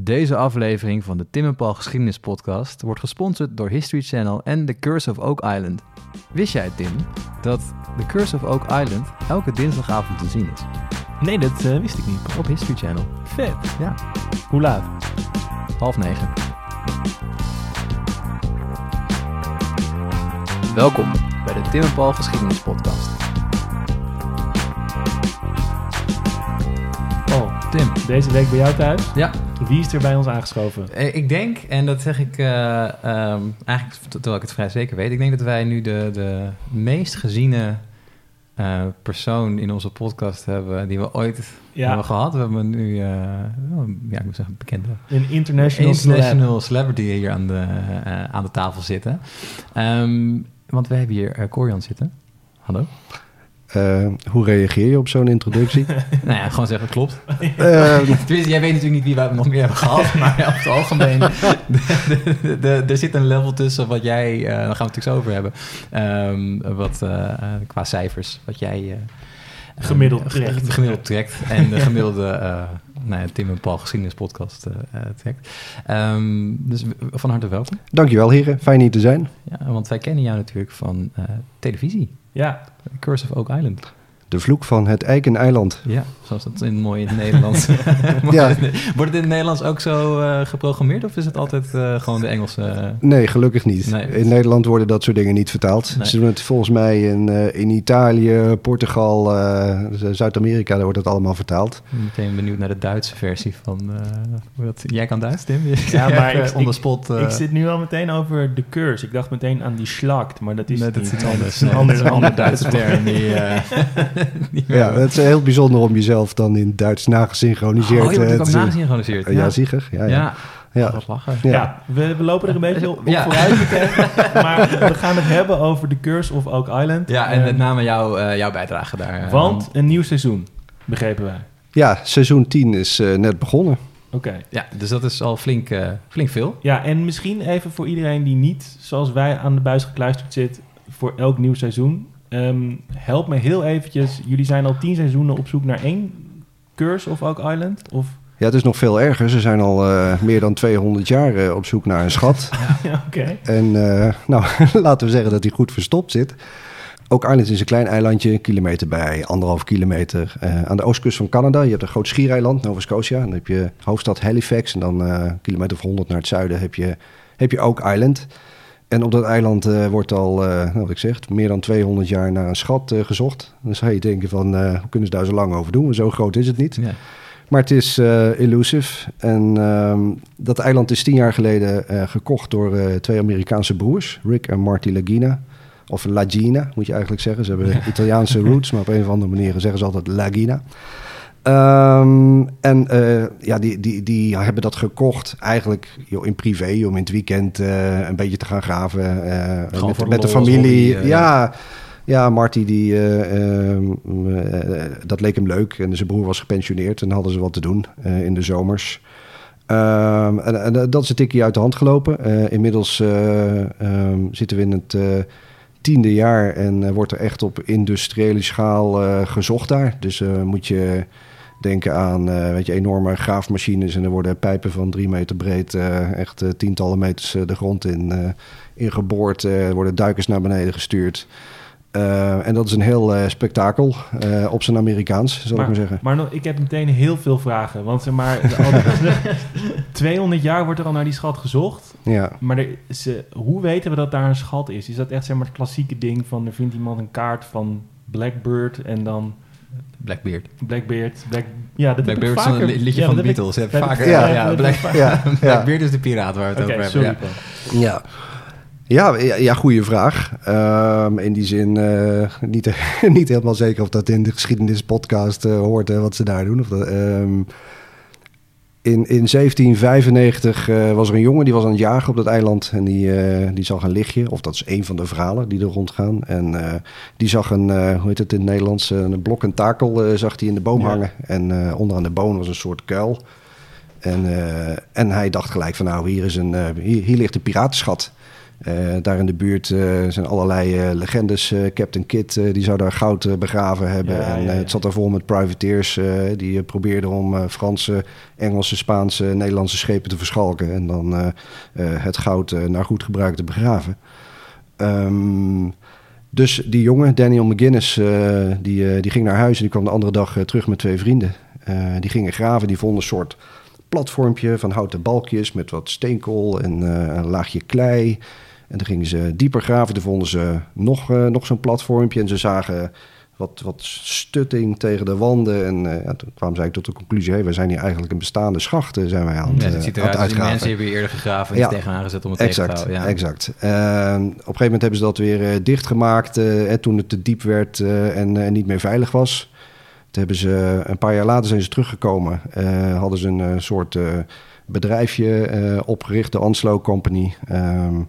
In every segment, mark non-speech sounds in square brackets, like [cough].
Deze aflevering van de Tim en Paul Geschiedenis Podcast wordt gesponsord door History Channel en The Curse of Oak Island. Wist jij, Tim, dat The Curse of Oak Island elke dinsdagavond te zien is? Nee, dat eh, wist ik niet. Op History Channel. Vet. Ja, Hoe laat? half negen. Welkom bij de Tim en Paul Geschiedenis Podcast. Tim. deze week bij jou thuis. Ja, Wie is er bij ons aangeschoven? Eh, Ik denk, en dat zeg ik eh, ehm, eigenlijk terwijl ik het vrij zeker weet, ik denk dat wij nu de, de meest geziene eh, persoon in onze podcast hebben die we ooit Ja, hebben gehad. We hebben nu, ja, ik moet zeggen, een bekende een international, international celebrity hier aan de, aan de tafel zitten. Ehm, want we hebben hier Corian zitten. Hallo. Eh, hoe reageer je op zo'n introductie? [laughs] nou ja, gewoon zeggen, klopt. [laughs] Eh, Tenminste, jij weet natuurlijk niet wie wij nog meer hebben gehad, maar op het algemeen, [laughs] er zit een level tussen wat jij, eh daar gaan we het natuurlijk zo over hebben, Ehm, wat eh, qua cijfers, wat jij eh, Gemiddeld trekt. ge- gemiddeld trekt en de gemiddelde eh, nou ja, Tim en Paul geschiedenis podcast trekt. Ehm, dus van harte welkom. dankjewel heren, fijn hier te zijn. Ja, want wij kennen jou natuurlijk van eh, televisie, Ja, Curse of Oak Island. De vloek van het Eikeneiland. Ja, zoals dat in mooi in het Nederlands. wordt, [laughs] [laughs] Ja. het, wordt het in het Nederlands ook zo eh, geprogrammeerd of is het altijd eh, gewoon de Engelse? Nee, gelukkig niet. Nee. In Nederland worden dat soort dingen niet vertaald. Nee. Ze doen het volgens mij in, eh, in Italië, Portugal, eh, Zuid-Amerika, daar wordt het allemaal vertaald. Meteen benieuwd naar de Duitse versie van. eh, hoe dat, jij kan Duits, Tim? [laughs] Ja, maar ik- on the ik- spot. eh, ik zit nu al meteen over de curse. Ik dacht meteen aan die slacht, maar dat is nee, dat is niet. anders. Is een Nee, dat is een ander, Duitse term. Die, eh, die [laughs] Ja, het is heel bijzonder om jezelf dan in Duits nagesynchroniseerd Oh, je wordt eh, ook te nagesynchroniseerd. Ja, zeker. Ja, ja. Ja, Ja. Ja. Ja, we, we lopen er een beetje op, op Ja. vooruit. [laughs] Maar we gaan het hebben over de curse of Oak Island. Ja, en Ehm, met name jouw, eh, jouw bijdrage daar. eh, Want een nieuw seizoen, begrepen wij. Ja, seizoen 10 is eh, net begonnen. Oké. Ja, dus dat is al flink, eh, flink veel. Ja, en misschien even voor iedereen die niet, zoals wij, aan de buis gekluisterd zit voor elk nieuw seizoen. Ehm, help me heel eventjes. Jullie zijn al tien seizoenen op zoek naar één curse of Oak Island? Of, Ja, het is nog veel erger. Ze zijn al eh, meer dan 200 jaar eh, op zoek naar een schat. [laughs] ja, oké. En eh, nou, [laughs] laten we zeggen dat hij goed verstopt zit. Ook Island is een klein eilandje, een kilometer bij anderhalf kilometer aan de oostkust van Canada. Je hebt een groot schiereiland, Nova Scotia. Dan heb je hoofdstad Halifax en dan kilometer of 100 naar het zuiden heb je, heb je Oak Island. En op dat eiland eh, wordt al, eh, nou, wat ik zeg, meer dan 200 jaar naar een schat eh, gezocht. Dan zou je denken van, hoe kunnen ze daar zo lang over doen? Zo groot is het niet. Ja. Maar het is elusive. En ehm, dat eiland is tien jaar geleden gekocht door twee Amerikaanse broers, Rick en Marty Lagina. Of Lagina, moet je eigenlijk zeggen. Ze hebben Italiaanse [laughs] roots, maar op een of andere manier zeggen ze altijd Lagina. Ehm, en eh, ja, die, die, die hebben dat gekocht eigenlijk joh, in privé, om in het weekend eh, een beetje te gaan graven. eh, met, de met familie. hobby, ja, ja, Marty, die, eh, ehm, eh, dat leek hem leuk. En zijn broer was gepensioneerd en hadden ze wat te doen in de zomers. Ehm, en, en dat is een tikje uit de hand gelopen. Inmiddels zitten we in het tiende jaar en wordt er echt op industriële schaal gezocht daar. Dus moet je denken aan eh, weet je, enorme graafmachines en er worden pijpen van drie meter breed, eh, echt eh, tientallen meters de grond in, ingeboord. Er worden duikers naar beneden gestuurd. En dat is een heel spektakel, op zijn Amerikaans, zal ik maar zeggen. Maar nog- ik heb meteen heel veel vragen. Want zeg maar, al [laughs] 200 jaar wordt er al naar die schat gezocht. Ja. Maar er is, hoe weten we dat daar een schat is? Is dat echt zeg maar, het klassieke ding van... er vindt iemand een kaart van Blackbird en dan Blackbeard. Blackbeard. Black, ja, dat Blackbeard is vaker... een liedje ja, van de ik- Beatles. Heb vaker, ik- ja, ja, Black- Ja, [laughs] ja. Blackbeard is de piraat waar we het over hebben. sorry. ja. Ja. Ja, ja, ja goede vraag. Ehm, in die zin eh, niet, [laughs] niet helemaal zeker of dat in de geschiedenispodcast eh hoort hè, wat ze daar doen. Of dat, ehm, in, in 1795 eh, was er een jongen die was aan het jagen op dat eiland en die, eh, die zag een lichtje. Of dat is een van de verhalen die er rondgaan. En eh, die zag een, hoe heet het in het Nederlands, een blok en takel zag hij in de boom Ja. hangen. En onderaan de boom was een soort kuil. En, en hij dacht gelijk van nou, hier, is een, hier, hier ligt een piratenschat. Eh, daar in de buurt eh, zijn allerlei eh, legendes. Captain Kidd die zou daar goud begraven hebben. Ja, en ja, ja. het zat daar vol met privateers die probeerden om Franse, Engelse, Spaanse, Nederlandse schepen te verschalken. En dan het goud naar goed gebruik te begraven. Ehm, dus die jongen, Daniel McGuinness, eh, die, die ging naar huis en die kwam de andere dag terug met twee vrienden. Die gingen graven, die vonden een soort platformpje van houten balkjes met wat steenkool en een laagje klei. En dan gingen ze dieper graven, toen vonden ze nog, eh, nog zo'n platformpje en ze zagen wat, wat stutting tegen de wanden. En eh, ja, toen kwamen ze eigenlijk tot de conclusie, hey, wij zijn hier eigenlijk een bestaande schacht eh, zijn wij aan het, Ja, eh, het ziet eruit als die mensen hebben hier eerder gegraven en Ja. tegenaan gezet om het tegen te houden. Ja. exact. Eh, op een gegeven moment hebben ze dat weer eh, dichtgemaakt eh, en toen het te diep werd eh, en eh, niet meer veilig was. Toen hebben ze, een paar jaar later zijn ze teruggekomen. Eh, hadden ze een eh, soort eh, bedrijfje eh, opgericht, de Anslo Company. Ehm, eh,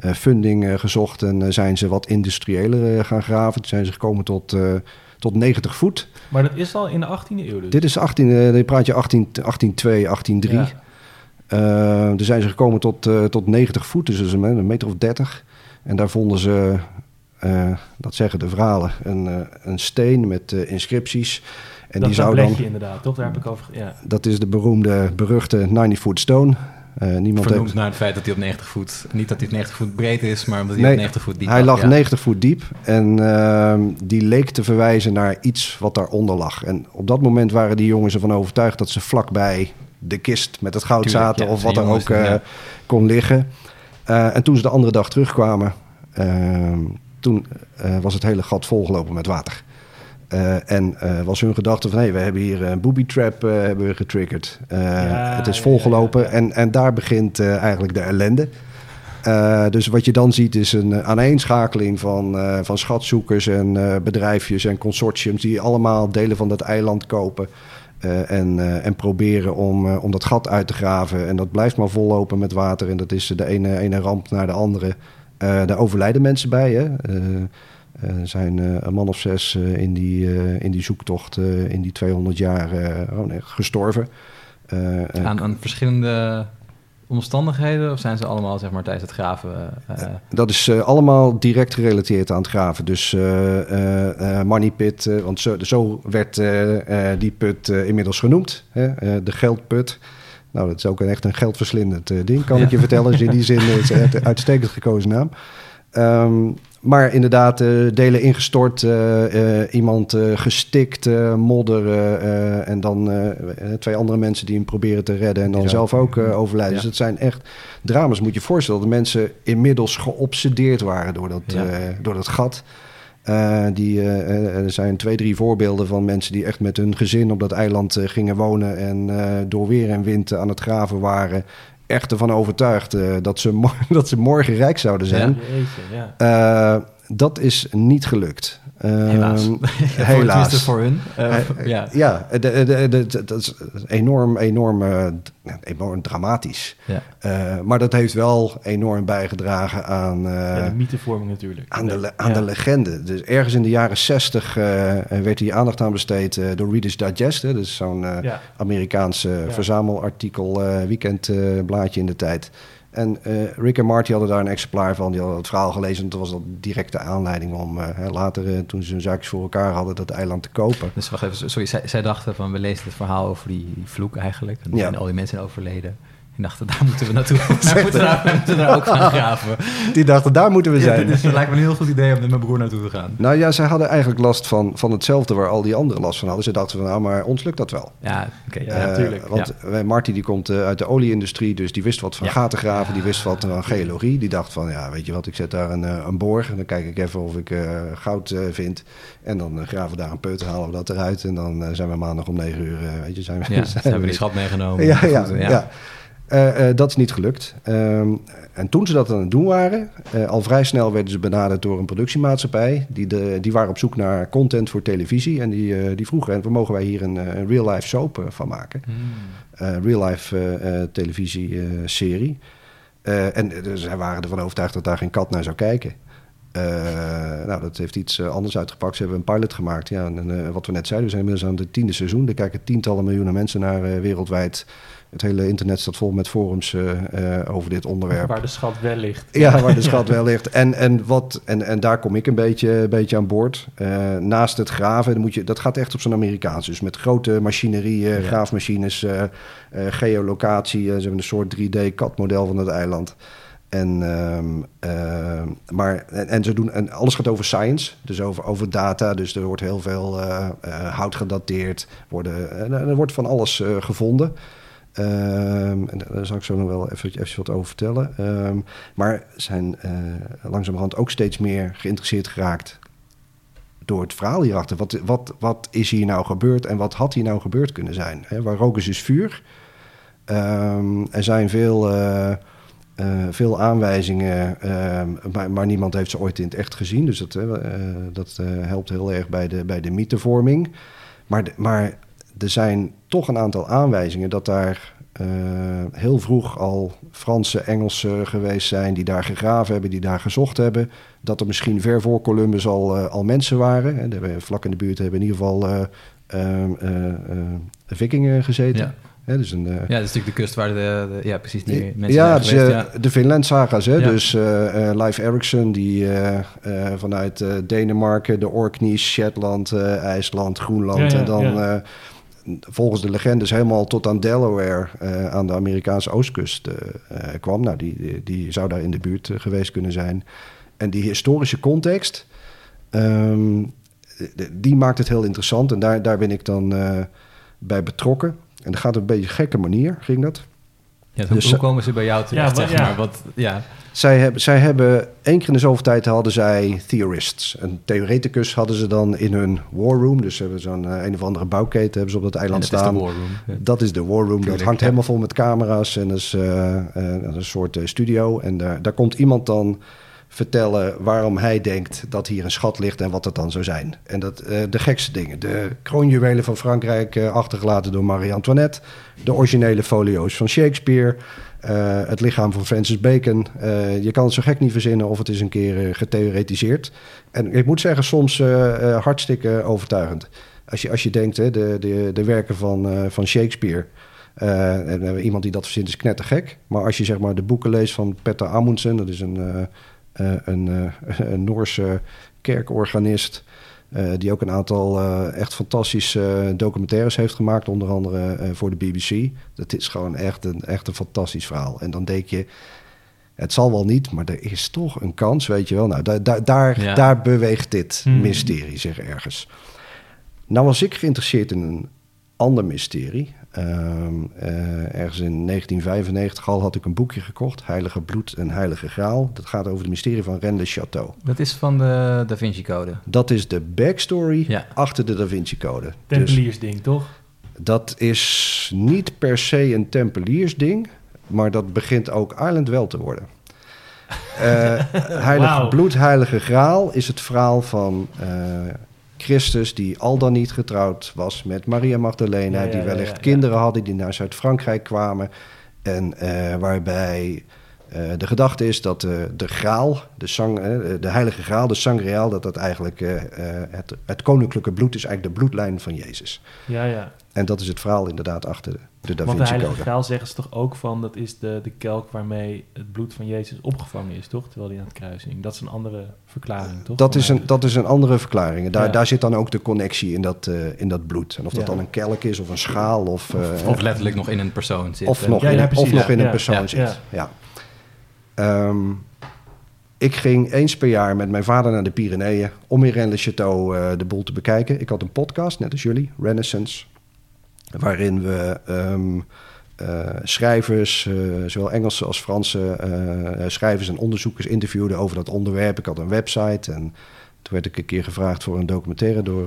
funding eh, gezocht en eh, zijn ze wat industriëler eh, gaan graven. Toen zijn ze gekomen tot, eh, tot 90 voet. Maar dat is al in de 18e eeuw dus. Dit is 18, eh, dan praat je 18, 1802, 1803. Ja. Eh, er zijn ze gekomen tot, eh, tot 90 voet, dus een, een meter of 30. En daar vonden ze, eh, dat zeggen de verhalen, een, eh, een steen met eh, inscripties. En dat die zou dan, inderdaad, toch? Daar heb ik over... Ja. dat is de beroemde, beruchte 90 foot stone. Eh, niemand Vernoemd heeft, naar het feit dat hij op 90 voet... Niet dat hij 90 voet breed is, maar omdat hij Nee, op 90 voet diep hij lag ja. 90 voet diep en ehm, die leek te verwijzen naar iets wat daaronder lag. En op dat moment waren die jongens ervan overtuigd dat ze vlakbij de kist met het goud Tuurlijk, zaten ja, of wat er jongens, ook eh, ja. kon liggen. Eh, en toen ze de andere dag terugkwamen, ehm, toen was het hele gat volgelopen met water. Eh, en eh, was hun gedachte van, hé, we hebben hier een booby trap eh, hebben we getriggerd. Ja, het is volgelopen ja, ja. En, en daar begint eigenlijk de ellende. Dus wat je dan ziet is een aaneenschakeling van, van schatzoekers en bedrijfjes en consortiums die allemaal delen van dat eiland kopen. en, en proberen om, om dat gat uit te graven. En dat blijft maar vollopen met water. En dat is de ene, ene ramp naar de andere. Daar overlijden mensen bij. Hè? Eh, er zijn eh, een man of zes eh, in, die, in die zoektocht in die 200 jaar oh nee, gestorven. Aan, aan verschillende omstandigheden? Of zijn ze allemaal zeg maar, tijdens het graven... Dat is allemaal direct gerelateerd aan het graven. Dus Money Pit, want zo, zo werd die put inmiddels genoemd. Hè? de geldput. Nou, dat is ook een, echt een geldverslindend ding, kan ik je vertellen. Dus in die zin is het een uitstekend gekozen naam. Ehm, maar inderdaad, eh, delen ingestort, eh, eh, iemand gestikt, modder... en dan twee andere mensen die hem proberen te redden... en dan zelf ook overlijden. Ja. Dus het zijn echt drama's. Moet je je voorstellen dat de mensen inmiddels geobsedeerd waren door dat, Ja. door dat gat. Die, er zijn twee, drie voorbeelden van mensen die echt met hun gezin op dat eiland gingen wonen en door weer en wind aan het graven waren. Echt ervan overtuigd eh, dat, ze [laughs] dat ze morgen rijk zouden zijn. Jeetje, ja. Dat is niet gelukt. Helaas. [laughs] Voor- helaas. tenminste voor hun. Eh, ja. Ja, de, de, de- dat is enorm, enorm, eh, enorm dramatisch. Ja. Eh, maar dat heeft wel enorm bijgedragen aan, ja, de mythevorming natuurlijk. aan, de, aan Ja. de legende. Dus ergens in de jaren zestig werd hier aandacht aan besteed door Reader's Digest. Hè, dus zo'n. Amerikaanse verzamelartikel weekendblaadje in de tijd. En eh, Rick en Marty hadden daar een exemplaar van. Die hadden het verhaal gelezen. En toen was dat directe aanleiding om eh, later, eh, toen ze hun zaakjes voor elkaar hadden, dat eiland te kopen. Dus wacht even, sorry, zij, zij dachten van we lezen het verhaal over die, vloek eigenlijk. En, Ja. en al die mensen zijn overleden. En dachten, daar moeten we naartoe. [laughs] daar moeten we, daar, we moeten daar ook gaan [laughs] graven. Die dachten, daar moeten we Ja, zijn. dus het lijkt me een heel goed idee om met mijn broer naartoe te gaan. Nou ja, zij hadden eigenlijk last van, van hetzelfde waar al die anderen last van hadden. Ze dachten van, nou, maar ons lukt dat wel. Ja, oké. Ja, Eh, Want eh, Marty die komt eh, uit de olieindustrie, dus die wist wat van Ja. gaten graven, die wist wat van geologie. Die dacht van, ja, weet je wat, ik zet daar een, een boor en dan kijk ik even of ik goud eh, vind. En dan graven we daar een put, halen we dat eruit en dan zijn we maandag om negen uur, weet je, zijn we... Ja, [laughs] zijn ze hebben we- die schat meegenomen. Ja, ja, Goed, ja. Eh, eh, dat is niet gelukt. Ehm, en toen ze dat aan het doen waren, eh, al vrij snel werden ze benaderd door een productiemaatschappij. Die, de, die waren op zoek naar content voor televisie. En die, die vroegen, en mogen wij hier een, een real-life soap van maken? Hmm. real-life televisieserie. En zij waren ervan overtuigd dat daar geen kat naar zou kijken. Nou, dat heeft iets anders uitgepakt. Ze hebben een pilot gemaakt. Ja, en, wat we net zeiden, we zijn inmiddels aan het tiende seizoen. Er kijken tientallen miljoenen mensen naar wereldwijd. Het hele internet staat vol met forums eh, eh, over dit onderwerp. Waar de schat wel ligt. Ja, [laughs] waar de schat wel ligt. En, en, wat, en, en daar kom ik een beetje, een beetje aan boord. Eh, naast het graven, dan moet je, dat gaat echt op zo'n Amerikaans. Dus met grote machinerie, Ja. graafmachines, geolocatie. ze hebben een soort 3D-CAD-model van het eiland. En, ehm, maar, en, en ze doen, en alles gaat over science, dus over, over data. Dus er wordt heel veel hout gedateerd. Worden, en er wordt van alles gevonden. Ehm, en daar zal ik zo nog wel even, even wat over vertellen. Ehm, maar zijn eh, langzamerhand ook steeds meer geïnteresseerd geraakt door het verhaal hierachter. Wat, wat, wat is hier nou gebeurd en wat had hier nou gebeurd kunnen zijn? Waar rook is, vuur. Ehm, er zijn veel, eh, eh, veel aanwijzingen, maar, maar niemand heeft ze ooit in het echt gezien. Dus dat, dat helpt heel erg bij de, bij de mythevorming. Maar, maar er zijn toch een aantal aanwijzingen dat daar eh, heel vroeg al Franse, Engelsen geweest zijn die daar gegraven hebben, die daar gezocht hebben. Dat er misschien ver voor Columbus al, eh, al mensen waren. Hè, er- vlak in de buurt hebben in ieder geval eh, eh, eh, vikingen gezeten. Ja. Hè, dus een, eh, Ja, dat is natuurlijk de kust waar de, de- ja, precies die mensen ja, zijn dus, geweest. eh, ja. de Finland-saga's. Hè? Ja. Dus eh eh Leif Erikson, die eh, eh, vanuit eh, Denemarken, de Orkneys, Shetland, eh, IJsland, Groenland... En dan eh, volgens de legendes helemaal tot aan Delaware... eh, aan de Amerikaanse oostkust eh, eh, kwam. Nou, die, die, zou daar in de buurt geweest kunnen zijn. En die historische context... ehm, die maakt het heel interessant. En daar, daar ben ik dan bij betrokken. En dat gaat op een beetje gekke manier, ging dat. Ja, hoe, dus- hoe komen ze bij jou terecht, Ja, wat- zeg ja. maar? Wat, ja. Zij hebben, zij hebben één keer in de zoveel tijd hadden zij theorists. Een theoreticus hadden ze dan in hun war room. Dus ze hebben zo'n eh, een of andere bouwketen hebben ze op dat eiland dat is de staan. war room. Ja. Dat is de war room. Tuurlijk, dat hangt ja. helemaal vol met camera's en dat is, eh, eh, dat is een soort studio. En daar, daar komt iemand dan vertellen waarom hij denkt dat hier een schat ligt en wat het dan zou zijn. En dat eh, de gekste dingen. De kroonjuwelen van Frankrijk eh, achtergelaten door Marie-Antoinette. De originele folio's van Shakespeare. eh, het lichaam van Francis Bacon. Je kan het zo gek niet verzinnen of het is een keer getheoretiseerd. En ik moet zeggen, soms hartstikke overtuigend. Als je, als je denkt, hè, de, de, de werken van, van Shakespeare... en iemand die dat verzint is knettergek. Maar als je zeg maar de boeken leest van Petter Amundsen... dat is een, een, eh, [laughs] een Noorse kerkorganist... eh, die ook een aantal eh, echt fantastische documentaires heeft gemaakt... onder andere eh, voor de BBC. Dat is gewoon echt een, echt een fantastisch verhaal. En dan denk je... Het zal wel niet, maar er is toch een kans, weet je wel. Nou, daar, daar, daar, Ja. daar beweegt dit Hmm. mysterie zich ergens. Nou was ik geïnteresseerd in een ander mysterie. Ehm, eh, ergens in 1995 al had ik een boekje gekocht, Heilige Bloed en Heilige Graal. Dat gaat over het mysterie van Rennes le Château. Dat is van de Da Vinci Code. Dat is de backstory Ja. achter de Da Vinci Code. Dus Tempeliersding, toch? dat is niet per se een tempeliersding, maar dat begint ook Ireland wel te worden. Eh, [laughs] heilige bloed, heilige graal is het verhaal van eh, Christus die al dan niet getrouwd was met Maria Magdalena, Ja, ja, die wellicht kinderen hadden die naar Zuid-Frankrijk kwamen en eh, waarbij eh, de gedachte is dat eh, de graal, de, sang, eh, de heilige graal, de sangreal, dat dat eigenlijk eh, eh, het, het koninklijke bloed is, eigenlijk de bloedlijn van Jezus. Ja, ja. En dat is het verhaal inderdaad achter de, de Da Want de Vinci Heilige Code. Graal zeggen ze toch ook van... dat is de, de kelk waarmee het bloed van Jezus opgevangen is, toch? Terwijl hij aan het kruisen hing. Dat is een andere verklaring, toch? Dat is, een, dat is een andere verklaring. Daar, Ja. daar zit dan ook de connectie in dat, eh, in dat bloed. En of dat Ja. dan een kelk is of een schaal of... eh, Of letterlijk nog in een persoon zit. of nog, Ja, in, ja, of nog in een Ja, persoon ja, zit. ja. Ehm, ik ging eens per jaar met mijn vader naar de Pyreneeën... om in Rennes-le-Château eh, de boel te bekijken. Ik had een podcast, net als jullie, Renaissance... waarin we ehm, eh, schrijvers, eh, zowel Engelse als Franse schrijvers en onderzoekers interviewden over dat onderwerp. Ik had een website en toen werd ik een keer gevraagd voor een documentaire door,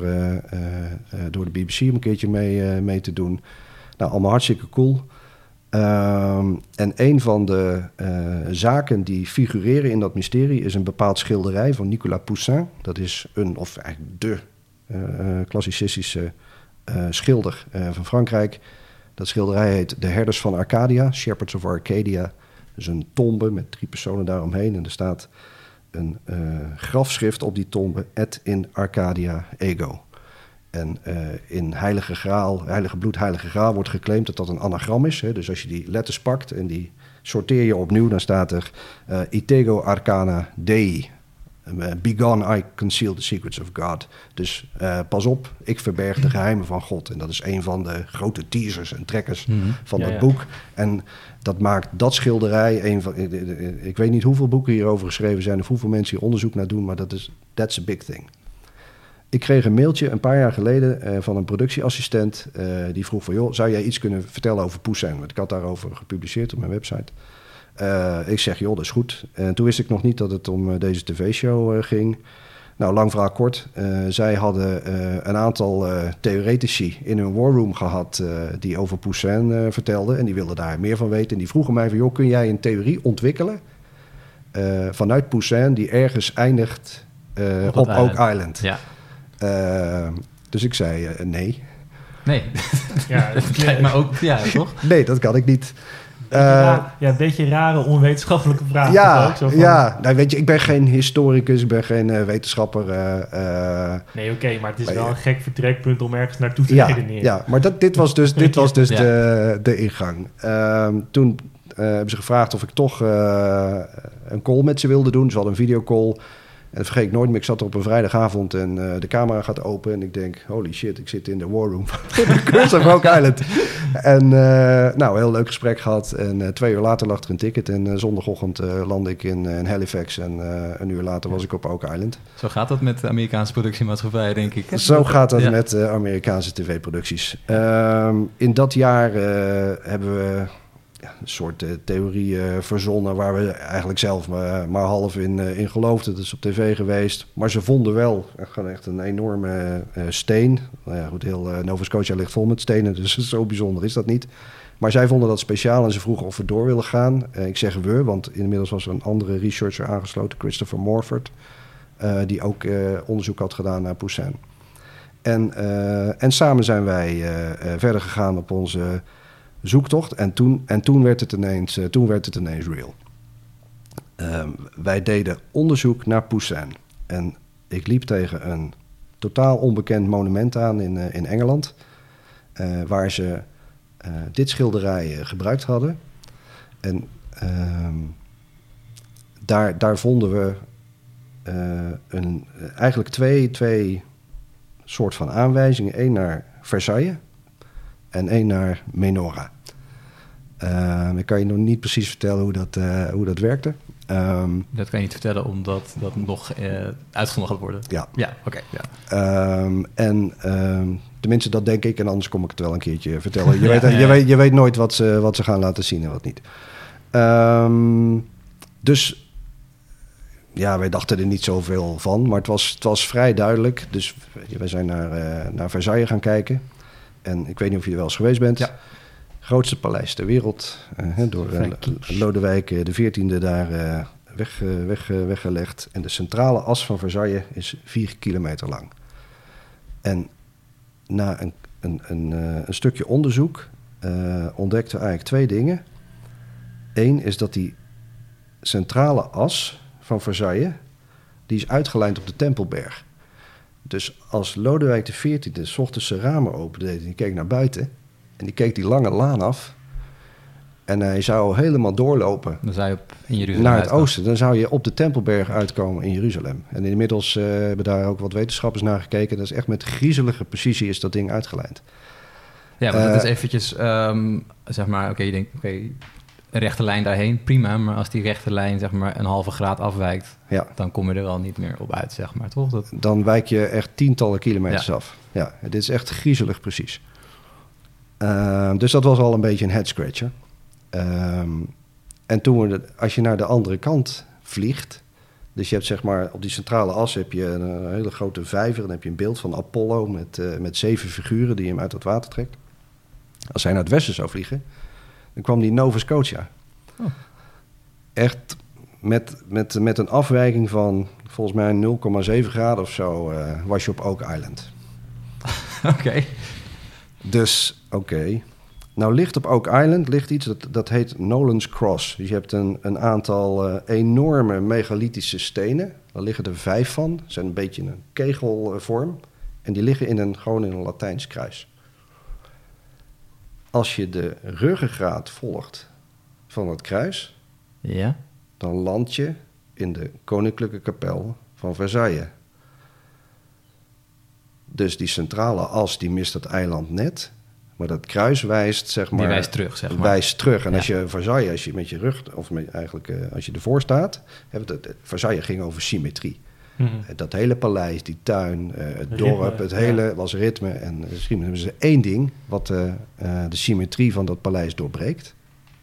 door de BBC om een keertje mee, mee te doen. Nou, allemaal hartstikke cool. Ehm, en een van de eh, zaken die figureren in dat mysterie is een bepaald schilderij van Nicolas Poussin. Dat is een, of eigenlijk de eh, eh, klassicistische schilder van Frankrijk. Dat schilderij heet De Herders van Arcadia, Shepherds of Arcadia. Dus een tombe met drie personen daaromheen. En er staat een grafschrift op die tombe, Et in Arcadia Ego. En eh, in Heilige Graal, Heilige Bloed, Heilige Graal wordt geclaimd dat dat een anagram is. Hè? Dus als je die letters pakt en die sorteer je opnieuw, dan staat er eh, Itego Arcana Dei. Uh, Begone I conceal the secrets of God. Dus eh, pas op, ik verberg de geheimen van God. En dat is een van de grote teasers en trekkers Mhm. van Ja, dat ja. boek. En dat maakt dat schilderij een van. Ik weet niet hoeveel boeken hierover geschreven zijn of hoeveel mensen hier onderzoek naar doen, maar dat is that's a big thing. Ik kreeg een mailtje een paar jaar geleden eh, van een productieassistent. eh, die vroeg van, joh, zou jij iets kunnen vertellen over Poussin? Want ik had daarover gepubliceerd op mijn website. Eh, ik zeg, joh, dat is goed. En toen wist ik nog niet dat het om deze tv-show ging. Nou, lang verhaal kort. Zij hadden een aantal theoretici in hun war room gehad... eh, die over Poussin vertelden. En die wilden daar meer van weten. En die vroegen mij van, joh, kun jij een theorie ontwikkelen... vanuit Poussin die ergens eindigt Op op, Oak. Island. Ja. Eh, dus ik zei eh, nee. Nee, Ja, [laughs] dat lijkt me ook... Ja, toch? Nee, dat kan ik niet. Beetje Eh, ra- ja, een beetje rare, onwetenschappelijke vraag. toch ja, ook? Zo van- ja. Nou, weet je, ik ben geen historicus, ik ben geen wetenschapper. eh, eh, Nee, oké, maar het is Maar wel ja. een gek vertrekpunt om ergens naartoe te ja, redeneren. ja, maar dat, dit was dus, dit was dus Ja. de, de ingang. Ehm, toen eh, hebben ze gevraagd of ik toch eh, een call met ze wilde doen. Ze hadden een videocall. En dat vergeet ik nooit meer. Ik zat er op een vrijdagavond en eh, de camera gaat open. En ik denk, holy shit, ik zit in de war room [laughs] van de Curse of Oak Island. En eh, nou, heel leuk gesprek gehad. En eh, twee uur later lag er een ticket. En zondagochtend landde ik in, in Halifax. En een uur later was ik op Oak Island. Zo gaat dat met Amerikaanse productiemaatschappijen, denk ik. Zo gaat dat Ja. met Amerikaanse tv-producties. Ehm, in dat jaar hebben we een soort eh, theorie eh, verzonnen... waar we eigenlijk zelf maar, maar half in, eh, in geloofden. Dat is op tv geweest. Maar ze vonden wel echt, een enorme eh, steen. Nou ja, goed, heel eh, Nova Scotia ligt vol met stenen... [laughs] dus zo bijzonder is dat niet. Maar zij vonden dat speciaal en ze vroegen of we door willen gaan. Eh, ik zeg we, want inmiddels was er een andere researcher aangesloten... Christopher Morford, eh, die ook eh, onderzoek had gedaan naar Poussin. En, eh, en samen zijn wij eh, eh, verder gegaan op onze zoektocht. En toen, en toen, werd, het ineens, eh, toen werd het ineens real. Ehm, wij deden onderzoek naar Poussin. En ik liep tegen een totaal onbekend monument aan in, eh, in Engeland. eh, waar ze dit schilderij gebruikt hadden. En ehm, daar, daar vonden we een, eigenlijk twee, twee soort van aanwijzingen. Eén naar Versailles en één naar Menora. Ehm, ik kan je nog niet precies vertellen hoe dat, eh, hoe dat werkte. Ehm, Dat kan je niet vertellen, omdat dat nog uitgezonden gaat worden. ja. Ja, oké. ja. Ehm, en ehm, tenminste, dat denk ik. En anders kom ik het wel een keertje vertellen. Je, [laughs] Ja, weet, ja, je, weet, je weet nooit wat ze, wat ze gaan laten zien en wat niet. Dus ja, wij dachten er niet zoveel van. Maar het was, het was vrij duidelijk. Dus wij zijn naar, eh, naar Versailles gaan kijken. En ik weet niet of je er wel eens geweest bent. Ja. Grootste paleis ter wereld. eh, door eh. Lodewijk eh, de XIV daar weg, weg, weggelegd. En de centrale as van Versailles is vier kilometer lang. En na een, een, een, een stukje onderzoek ontdekten we eigenlijk twee dingen. Eén is dat die centrale as van Versailles, die is uitgelijnd op de Tempelberg. Dus als Lodewijk XIV s ochtends zijn ramen opendeed en die keek naar buiten... en die keek die lange laan af... en hij zou helemaal doorlopen Dan zou je op, in Jeruzalem naar het uitkomen. oosten... dan zou je op de Tempelberg uitkomen in Jeruzalem. En inmiddels eh, hebben daar ook wat wetenschappers naar gekeken. Dat is echt met griezelige precisie is dat ding uitgelijnd. Ja, maar dat is Eh, eventjes, ehm, zeg maar, oké, je denkt, oké, een rechte lijn daarheen, prima. Maar als die rechte lijn, zeg maar, een halve graad afwijkt, Ja, dan kom je er wel niet meer op uit, zeg maar, toch? Dat, dan wijk je echt tientallen kilometers Ja. af. Ja, dit is echt griezelig precies. Ehm, dus dat was al een beetje een head scratcher. Ehm, en toen we, de- als je naar de andere kant vliegt, dus je hebt zeg maar op die centrale as heb je een, hele grote vijver, dan heb je een beeld van Apollo met, eh, met zeven figuren die hem uit het water trekt. Als hij naar het westen zou vliegen, dan kwam die Nova Scotia. Oh. Echt met, met, met een afwijking van volgens mij 0,7 graden of zo eh, was je op Oak Island. [laughs] oké. Dus oké. Nou ligt op Oak Island ligt iets dat, dat heet Nolan's Cross. Dus je hebt een, een aantal eh, enorme megalithische stenen. Daar liggen er vijf van. Ze zijn een beetje een kegelvorm. En die liggen in een, gewoon in een Latijns kruis. Als je de ruggengraat volgt van het kruis, Ja? dan land je in de koninklijke kapel van Versailles. Dus die centrale as die mist het eiland net, maar dat kruis wijst zeg maar Die wijst terug, zeg maar. wijst terug. En Ja. als je Versailles, als je met je rug of met, eigenlijk eh, als je ervoor staat, het- Versailles ging over symmetrie. Mhm. Eh, Dat hele paleis, die tuin, eh, het Ritme, dorp, het ja. hele was ritme. En misschien hebben ze één ding wat eh, de symmetrie van dat paleis doorbreekt.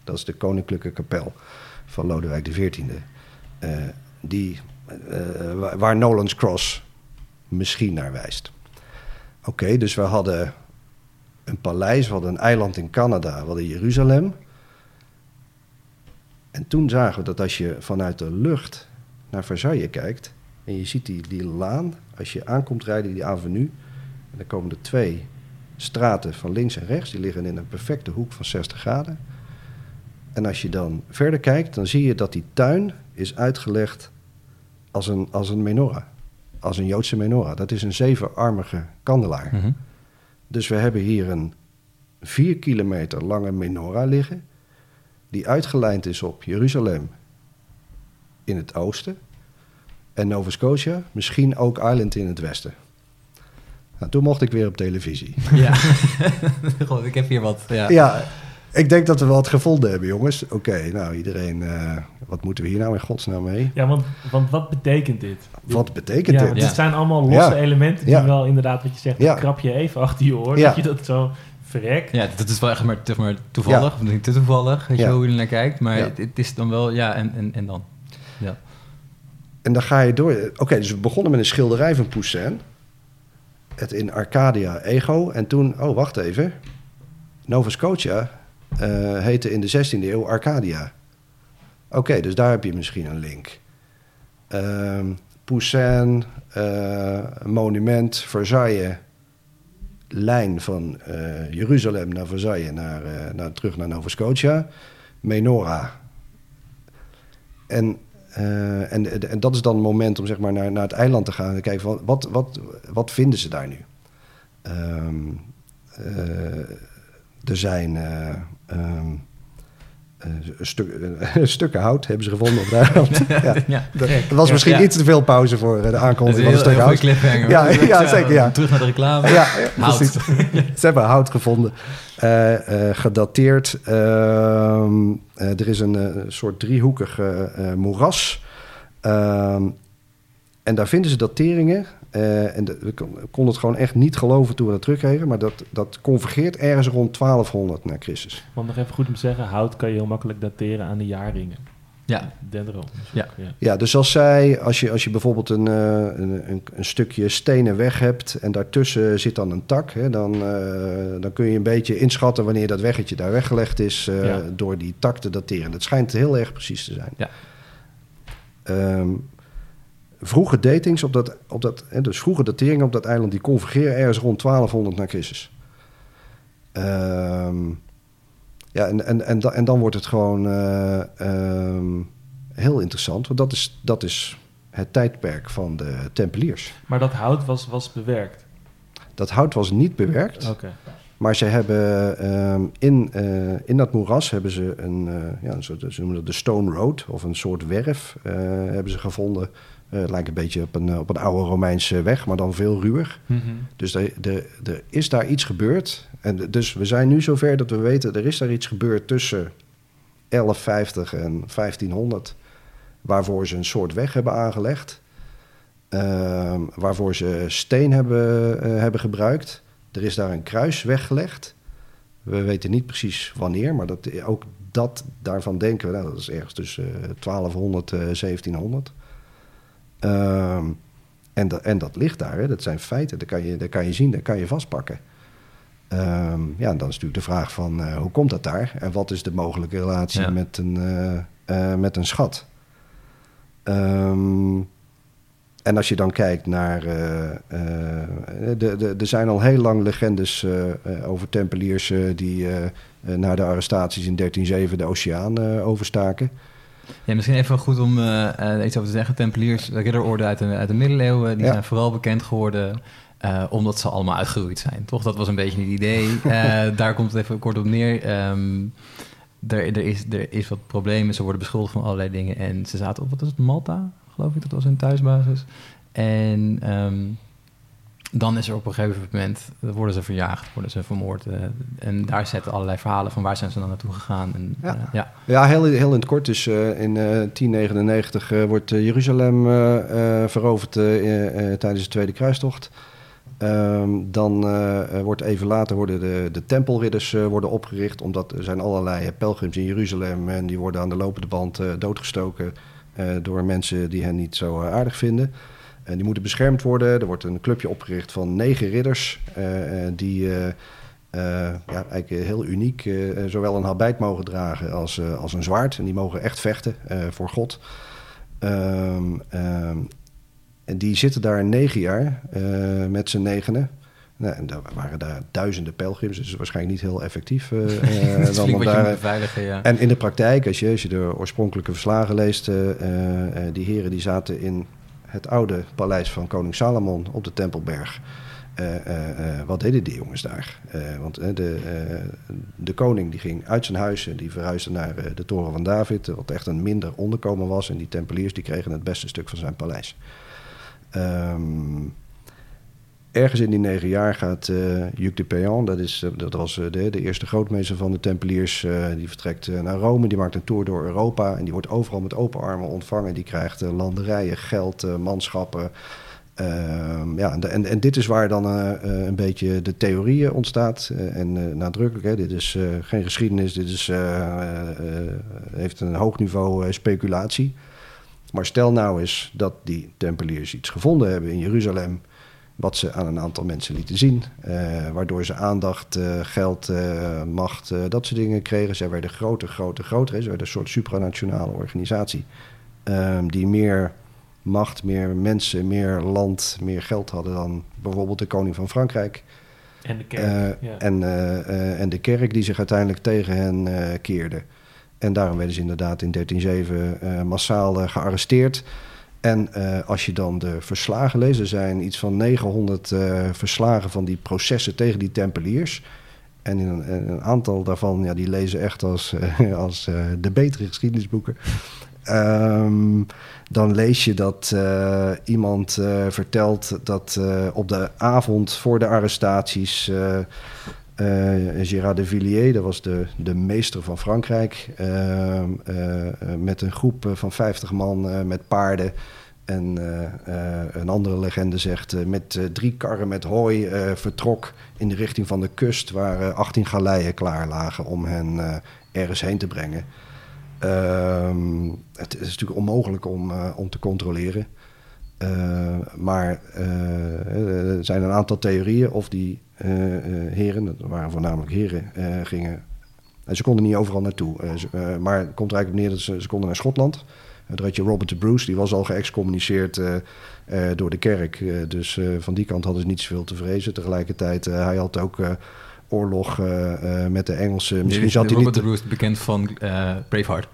Dat is de koninklijke kapel van Lodewijk XIV. Die, waar- waar Nolan's Cross misschien naar wijst. Oké, dus we hadden een paleis, we hadden een eiland in Canada, we hadden Jeruzalem. En toen zagen we dat als je vanuit de lucht naar Versailles kijkt... en je ziet die, die laan, als je aankomt rijden, die avenue... en dan komen er twee straten van links en rechts... die liggen in een perfecte hoek van 60 graden. En als je dan verder kijkt, dan zie je dat die tuin is uitgelegd als een, als een menorah. Als een Joodse menorah. Dat is een zevenarmige kandelaar. Mhm. Dus we hebben hier een vier kilometer lange menorah liggen, die uitgelijnd is op Jeruzalem in het oosten en Nova Scotia, misschien ook Ireland in het westen. Nou, toen mocht ik weer op televisie. [laughs] Ja. [laughs] God, ik heb hier wat. Ja. Ja, ik denk dat we wat gevonden hebben, jongens. Oké, nou iedereen, eh, wat moeten we hier nou in godsnaam mee? Ja, want, want wat betekent dit? Wat betekent ja, dit? Ja. dit zijn allemaal losse Ja. elementen die Ja. wel inderdaad, wat je zegt, Ja. krap je even achter je oor, Ja. dat je dat zo verrekt. Ja, dat is wel echt maar, zeg maar toevallig. Of niet te toevallig, weet je Ja. hoe je er naar kijkt. Maar Ja. het, het is dan wel, ja, en, en, en dan? Ja. En dan ga je door. Oké, dus we begonnen met een schilderij van Poussin. Het in Arcadia Ego. En toen, oh wacht even. Nova Scotia eh, heette in de 16e eeuw Arcadia. Oké, dus daar heb je misschien een link. Ehm Poussin, eh, monument, Versailles. Lijn van eh, Jeruzalem naar Versailles, naar, naar, terug naar Nova Scotia. Menorah. En eh, en, en dat is dan het moment om zeg maar, naar, naar het eiland te gaan en kijken wat, wat, wat vinden ze daar nu? Eh, er zijn eh, ehm, eh, stuk, [laughs] stukken hout hebben ze gevonden op het eiland. [laughs] ja. ja. Er was misschien Ja. iets te veel pauze voor eh, de aankondiging van een stuk hout. Ja, ja, zeker, ja. Terug naar de reclame. Ja, Hout. precies. [laughs] Ze hebben hout gevonden, eh, eh, gedateerd. Ehm, eh, er is een eh, soort driehoekig eh, eh, moeras. Ehm, en daar vinden ze dateringen. Eh, en de- we kon- konden het gewoon echt niet geloven toen we dat terugkregen. Maar dat, dat convergeert ergens rond 1200 na Christus. Want nog even goed om te zeggen, hout kan je heel makkelijk dateren aan de jaarringen. Ja, Dendron. Ja. ja. Ja, dus als zij, als je, als je bijvoorbeeld een, eh, een, een, een stukje stenen weg hebt en daartussen zit dan een tak, hè, dan, eh, dan kun je een beetje inschatten wanneer dat weggetje daar weggelegd is eh, Ja. door die tak te dateren. Dat schijnt heel erg precies te zijn. Ja. Ehm, vroege datings op dat, op dat, hè, dus vroege dateringen op dat eiland, die convergeren ergens rond 1200 na Christus. Ehm, ja, en, en, en, en dan wordt het gewoon eh, ehm, heel interessant, want dat is, dat is het tijdperk van de Tempeliers. Maar dat hout was, was bewerkt. Dat hout was niet bewerkt, Oké. maar ze hebben ehm, in, eh, in dat moeras hebben ze een, eh, ja, een soort, ze noemen dat de Stone Road of een soort werf hebben ze gevonden. Eh, het lijkt een beetje op een, eh, op een oude Romeinse weg, maar dan veel ruwer. Mhm. Dus er, is daar iets gebeurd. En de- dus we zijn nu zover dat we weten, er is daar iets gebeurd tussen 1150 en 1500, waarvoor ze een soort weg hebben aangelegd. Ehm, waarvoor ze steen hebben, eh, hebben gebruikt. Er is daar een kruis weggelegd. We weten niet precies wanneer, maar dat, ook dat, daarvan denken we, nou, dat is ergens tussen eh, 1200 en 1700. Ehm, en, dat, en dat ligt daar, hè. dat zijn feiten, dat kan je, dat kan je zien, dat kan je vastpakken. Ehm, ja, en dan is natuurlijk de vraag van eh, hoe komt dat daar? En wat is de mogelijke relatie Ja. met, een, eh, eh, met een schat? Ehm, en als je dan kijkt naar. de, de, er zijn al heel lang legendes over tempeliers die na de arrestaties in 1307 de oceaan overstaken. Ja, misschien even goed om eh, eh, iets over te zeggen. Tempeliers, de ridderorde uit de, uit de middeleeuwen, die Ja. zijn vooral bekend geworden eh, omdat ze allemaal uitgeroeid zijn. Toch? Dat was een beetje het idee. [laughs] Daar komt het even kort op neer. Ehm, er, er, is, er is wat problemen. Ze worden beschuldigd van allerlei dingen. En ze zaten op, wat was het, Malta, geloof ik. Dat was hun thuisbasis. En ehm, dan is er op een gegeven moment, worden ze verjaagd, worden ze vermoord. eh, en daar zetten allerlei verhalen van waar zijn ze dan naartoe gegaan. En, Ja. eh, ja. Ja, heel, heel in het kort. Dus eh, in eh 1099 eh, wordt Jeruzalem veroverd tijdens de Tweede Kruistocht. Ehm, dan eh, wordt even later worden de, de tempelridders worden opgericht. Omdat er zijn allerlei pelgrims in Jeruzalem. En die worden aan de lopende band doodgestoken door mensen die hen niet zo aardig vinden. En die moeten beschermd worden. Er wordt een clubje opgericht van negen ridders. eh, eh, die eh, ja, eigenlijk heel uniek zowel een habit mogen dragen als, als een zwaard. En die mogen echt vechten voor God. Ehm, ehm, en die zitten daar negen jaar met z'n negenen. Nou, en daar waren daar duizenden pelgrims, dus waarschijnlijk niet heel effectief. [laughs] Dat dan je daar, ja. en in de praktijk, als je, als je de oorspronkelijke verslagen leest, die heren die zaten in het oude paleis van koning Salomon op de Tempelberg. Eh, eh, eh, wat deden die jongens daar? Want de, de koning die ging uit zijn huis en die verhuisde naar de toren van David, wat echt een minder onderkomen was. En die tempeliers die kregen het beste stuk van zijn paleis. Ehm, ergens in die negen jaar gaat Hugues de Péan, dat, is, eh, dat was eh, de, de eerste grootmeester van de Tempeliers, die vertrekt naar Rome. Die maakt een tour door Europa en die wordt overal met open armen ontvangen. Die krijgt landerijen, geld, manschappen. Ehm, ja, en, en, dit is waar dan een beetje de theorieën ontstaat. En nadrukkelijk, hè, dit is geen geschiedenis, dit is, heeft een hoog niveau speculatie. Maar stel nou eens dat die Tempeliers iets gevonden hebben in Jeruzalem wat ze aan een aantal mensen lieten zien. eh, waardoor ze aandacht, eh, geld, eh, macht, dat soort dingen kregen. Zij werden groter, groter, groter. Ze werden een soort supranationale organisatie. ehm, die meer macht, meer mensen, meer land, meer geld hadden dan bijvoorbeeld de koning van Frankrijk. En de kerk. Ja. en, en de kerk die zich uiteindelijk tegen hen keerde. En daarom werden ze inderdaad in 1307 eh, massaal gearresteerd. En eh, als je dan de verslagen leest, er zijn iets van 900 eh, verslagen van die processen tegen die tempeliers. En in een, aantal daarvan, ja, die lezen echt als, eh, als de betere geschiedenisboeken. Ehm, dan lees je dat iemand vertelt dat op de avond voor de arrestaties. Eh, Gérard de Villiers, dat was de, de meester van Frankrijk, ehm, eh, eh, met een groep van 50 man met paarden. En een andere legende zegt met drie karren met hooi vertrok in de richting van de kust, waar eh, 18 galeien klaar lagen om hen ergens heen te brengen. Ehm, het is natuurlijk onmogelijk om, om te controleren. Maar er zijn een aantal theorieën of die heren, dat waren voornamelijk heren, eh, gingen. En ze konden niet overal naartoe. Eh, ze- eh, maar het komt er eigenlijk op neer dat ze, ze konden naar Schotland. Daar had je Robert de Bruce, die was al geëxcommuniceerd eh, eh, door de kerk. Eh, dus eh, van die kant hadden ze niet zoveel te vrezen. Tegelijkertijd, eh, hij had ook eh, oorlog eh, eh, met de Engelsen. Misschien zat hij Robert niet... de Bruce, bekend van eh, Braveheart.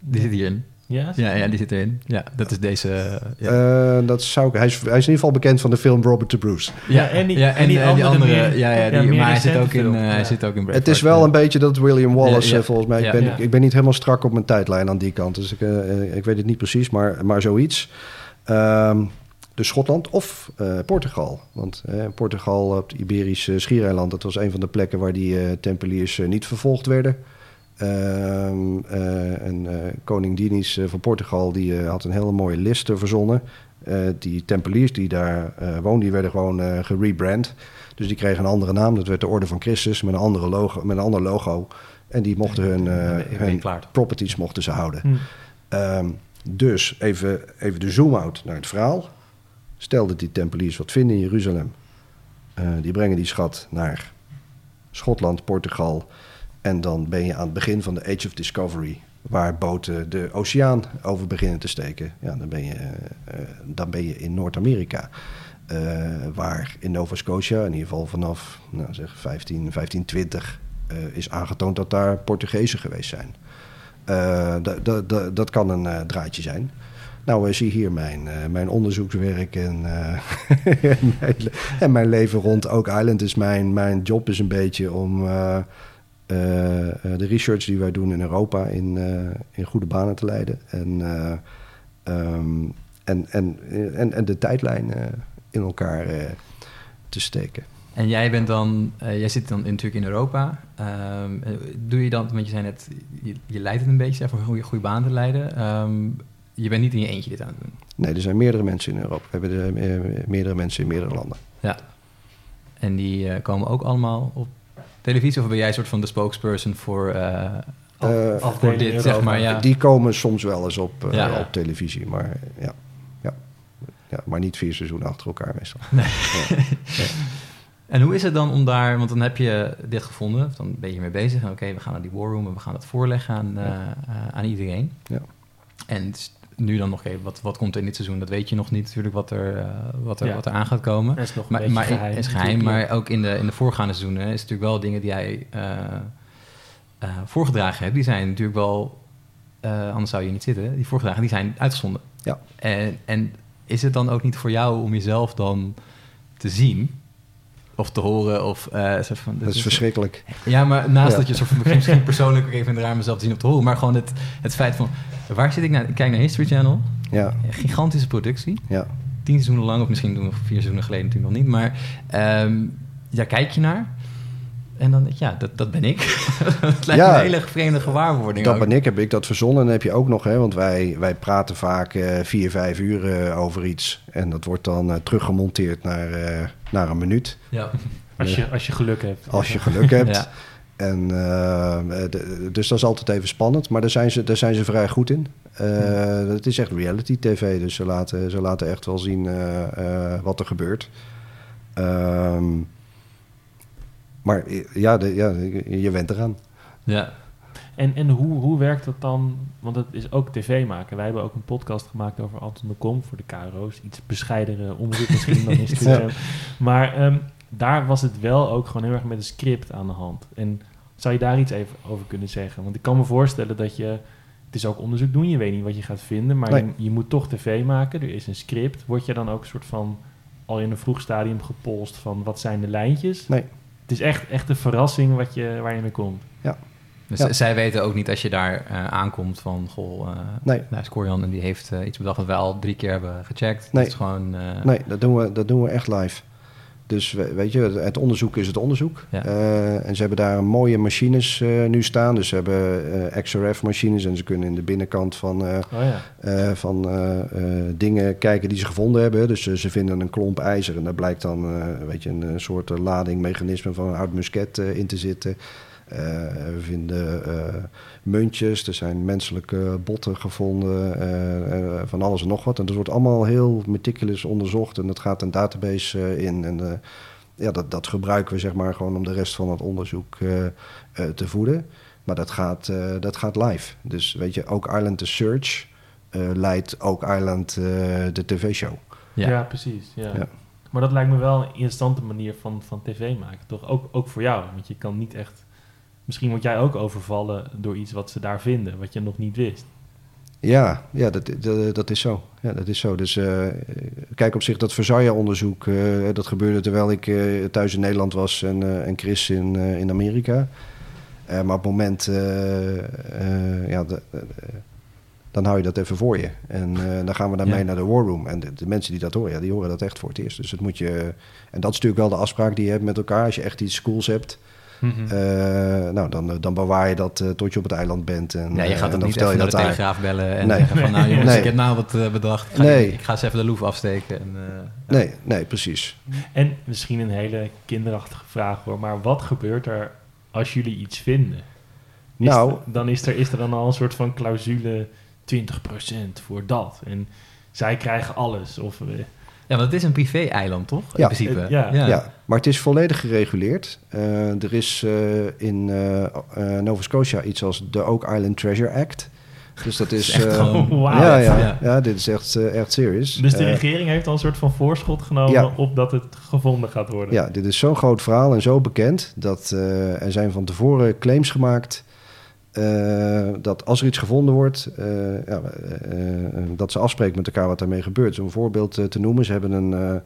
Die zit hierin. Ja, Ja, ja, die zit erin. Ja, dat is deze... eh, ja. Eh, dat zou ik, hij, is, hij is in ieder geval bekend van de film Robert de Bruce. Ja, en die- ja, en die andere meer- ja, ja, ja, die, maar hij zit, ook in, eh, hij zit ook in Het is wel ja. een beetje dat William Wallace, Ja, ja. volgens mij. Ja, ik, ben, ja. ik ben niet helemaal strak op mijn tijdlijn aan die kant. Dus ik, ik weet het niet precies, maar, maar zoiets. Ehm, dus Schotland of eh, Portugal. Want Portugal op het Iberische schiereiland... dat was een van de plekken waar die eh, tempeliers niet vervolgd werden. Ehm, eh, en eh, koning Dinis eh, van Portugal die, eh, had een hele mooie list verzonnen. Eh, die tempeliers die daar eh woonden, die werden gewoon eh gerebrand. Dus die kregen een andere naam. Dat werd de Orde van Christus met een, andere logo, met een ander logo. En die mochten hun, eh, properties mochten ze houden. Hm. Ehm, dus even, even de zoom-out naar het verhaal. Stel dat die tempeliers wat vinden in Jeruzalem. Eh, die brengen die schat naar Schotland, Portugal. En dan ben je aan het begin van de Age of Discovery... waar boten de oceaan over beginnen te steken. Ja, dan ben je, eh, dan ben je in Noord-Amerika. Eh, waar in Nova Scotia, in ieder geval vanaf nou zeg 15, 1520... eh, is aangetoond dat daar Portugezen geweest zijn. Da- dat kan een draadje zijn. Nou, zie hier mijn, mijn onderzoekswerk en, [laughs] en, mijn, en mijn leven rond Oak Island. Dus mijn, mijn job is een beetje om de research die wij doen in Europa in, eh, in goede banen te leiden. En, eh, ehm, en, en, en, en de tijdlijn eh, in elkaar eh, te steken. En jij bent dan, eh, jij zit dan in, natuurlijk in Europa. Ehm, eh, doe je dan, want je zei net, je, je leidt het een beetje, voor een goede, goede baan te leiden. Ehm, je bent niet in je eentje dit aan het doen. Nee, er zijn meerdere mensen in Europa. We hebben er, eh, meerdere mensen in meerdere landen. Ja. En die eh, komen ook allemaal op televisie? Of ben jij een soort van de spokesperson voor, eh, Eh, voor dit, Europa. zeg maar? Ja. Die komen soms wel eens op, eh, Ja. op televisie, maar ja. Ja. ja. Maar niet vier seizoenen achter elkaar meestal. [laughs] En hoe is het dan om daar, want dan heb je dit gevonden, of dan ben je mee bezig. Oké, we gaan naar die war room en we gaan het voorleggen aan, aan iedereen. Ja. En nu dan nog even, wat, wat komt er in dit seizoen? Dat weet je nog niet natuurlijk wat er, eh, wat er, Ja. wat er aan gaat komen. Dat is nog een Maar, beetje maar geheim. is geheim, maar ook in de, in de voorgaande seizoenen is natuurlijk wel dingen die jij eh, eh, voorgedragen hebt. Die zijn natuurlijk wel, eh, anders zou je niet zitten, die voorgedragen, die zijn uitgezonden. Ja. En, en is het dan ook niet voor jou om jezelf dan te zien of te horen of eh, soort van... Dat is verschrikkelijk. Ja, maar naast Ja. dat je soort van misschien persoonlijk ook even raar mezelf te zien of te horen, maar gewoon het, het feit van waar zit ik naar? Ik kijk naar History Channel, Ja, gigantische productie ja. tien seizoenen lang, of misschien doen we vier seizoenen geleden natuurlijk nog niet, maar ehm daar kijk je naar. En dan ja, dat, dat ben ik. [laughs] het lijkt Ja. me een hele vreemde gewaarwording. Dat ook. ben ik, heb ik dat verzonnen. En dan heb je ook nog, hè, want wij, wij praten vaak eh, vier, vijf uur eh, over iets. En dat wordt dan eh, teruggemonteerd naar, eh, naar een minuut. Ja. Als je, als je geluk hebt. Als je geluk hebt. [laughs] Ja. En, eh, de- dus dat is altijd even spannend. Maar daar zijn ze, daar zijn ze vrij goed in. Eh, Het is echt reality tv. Dus ze laten, ze laten echt wel zien eh, eh, wat er gebeurt. Ehm, maar ja, de, ja, je went eraan. ja. En, en hoe, hoe werkt dat dan? Want het is ook tv maken. Wij hebben ook een podcast gemaakt over Anton de Kom voor de KRO's. Iets bescheidere omroep misschien dan is. [laughs] Ja. Maar ehm, daar was het wel ook gewoon heel erg met een script aan de hand. En zou je daar iets even over kunnen zeggen? Want ik kan me voorstellen dat je... Het is ook onderzoek doen, je weet niet wat je gaat vinden. Maar Nee. je, je moet toch tv maken, er is een script. Word je dan ook een soort van al in een vroeg stadium gepolst van wat zijn de lijntjes? Nee. Het is echt, echt een verrassing wat je, waar je mee komt. Dus Ja. zij weten ook niet als je daar eh, aankomt van, goh, eh Nee. nou is Corian en die heeft eh, iets bedacht wat wij al drie keer hebben gecheckt. Nee. Dat is gewoon... eh, Nee, dat doen we, dat doen we echt live. Dus we- weet je, het onderzoek is het onderzoek. Ja. Eh, en ze hebben daar mooie machines eh, nu staan. Dus ze hebben eh, XRF-machines en ze kunnen in de binnenkant van, Oh ja. van dingen kijken die ze gevonden hebben. Dus ze vinden een klomp ijzer en daar blijkt dan weet je, een, soort ladingmechanisme van een oud musket in te zitten. Eh, we vinden eh, muntjes, er zijn menselijke botten gevonden, eh, van alles en nog wat. En dat wordt allemaal heel meticulous onderzocht en dat gaat een database in. En eh, ja, dat, dat gebruiken we zeg maar gewoon om de rest van het onderzoek eh, eh, te voeden. Maar dat gaat, eh, dat gaat live. Dus weet je, ook Island The Search eh, leidt ook Island eh, de tv-show. Ja. Ja, precies. Ja. Ja. Maar dat lijkt me wel een interessante manier van, van tv maken, toch? Ook, ook voor jou, want je kan niet echt... Misschien word jij ook overvallen door iets wat ze daar vinden, wat je nog niet wist. Ja, ja dat, dat, dat is zo. Ja, dat is zo. Dus eh, kijk op zich, dat Versailles-onderzoek, eh, dat gebeurde terwijl ik eh, thuis in Nederland was en, en Chris in, in Amerika. Maar op het moment, ja, de- dan hou je dat even voor je. En dan gaan we daarmee Ja. naar de war room. En de, de mensen die dat horen, ja, die horen dat echt voor het eerst. Dus dat moet je, en dat is natuurlijk wel de afspraak die je hebt met elkaar. Als je echt iets schools hebt, Mhm. eh, nou, dan, dan bewaar je dat eh, tot je op het eiland bent. En, Ja, je eh, gaat dan dan niet vertel even je naar dat de daar. Telegraaf bellen en Nee. zeggen van... nou [laughs] jongens, Nee. ik heb nou wat eh, bedacht. Ik ga, Nee. ik ga eens even de loef afsteken. En, eh, Nee, nee, precies. En misschien een hele kinderachtige vraag hoor, maar wat gebeurt er als jullie iets vinden? Is Nou- er- dan is er, is er dan al een soort van clausule 20% voor dat. En zij krijgen alles. Of, eh, Ja, want het is een privé-eiland, toch? In Ja. principe. Eh, ja. Ja. maar het is volledig gereguleerd. Eh, er is eh, in eh, Nova Scotia iets als de Oak Island Treasure Act. Dus dat [laughs] is... eh, Wauw. ja, ja, Ja. ja. dit is echt, eh, echt serious. dus de regering heeft al een soort van voorschot genomen Ja. op dat het gevonden gaat worden. ja, dit is zo'n groot verhaal en zo bekend... dat eh, er zijn van tevoren claims gemaakt... eh, dat als er iets gevonden wordt, eh, ja, eh, dat ze afspreken met elkaar wat daarmee gebeurt. Om een voorbeeld te noemen, ze hebben een, een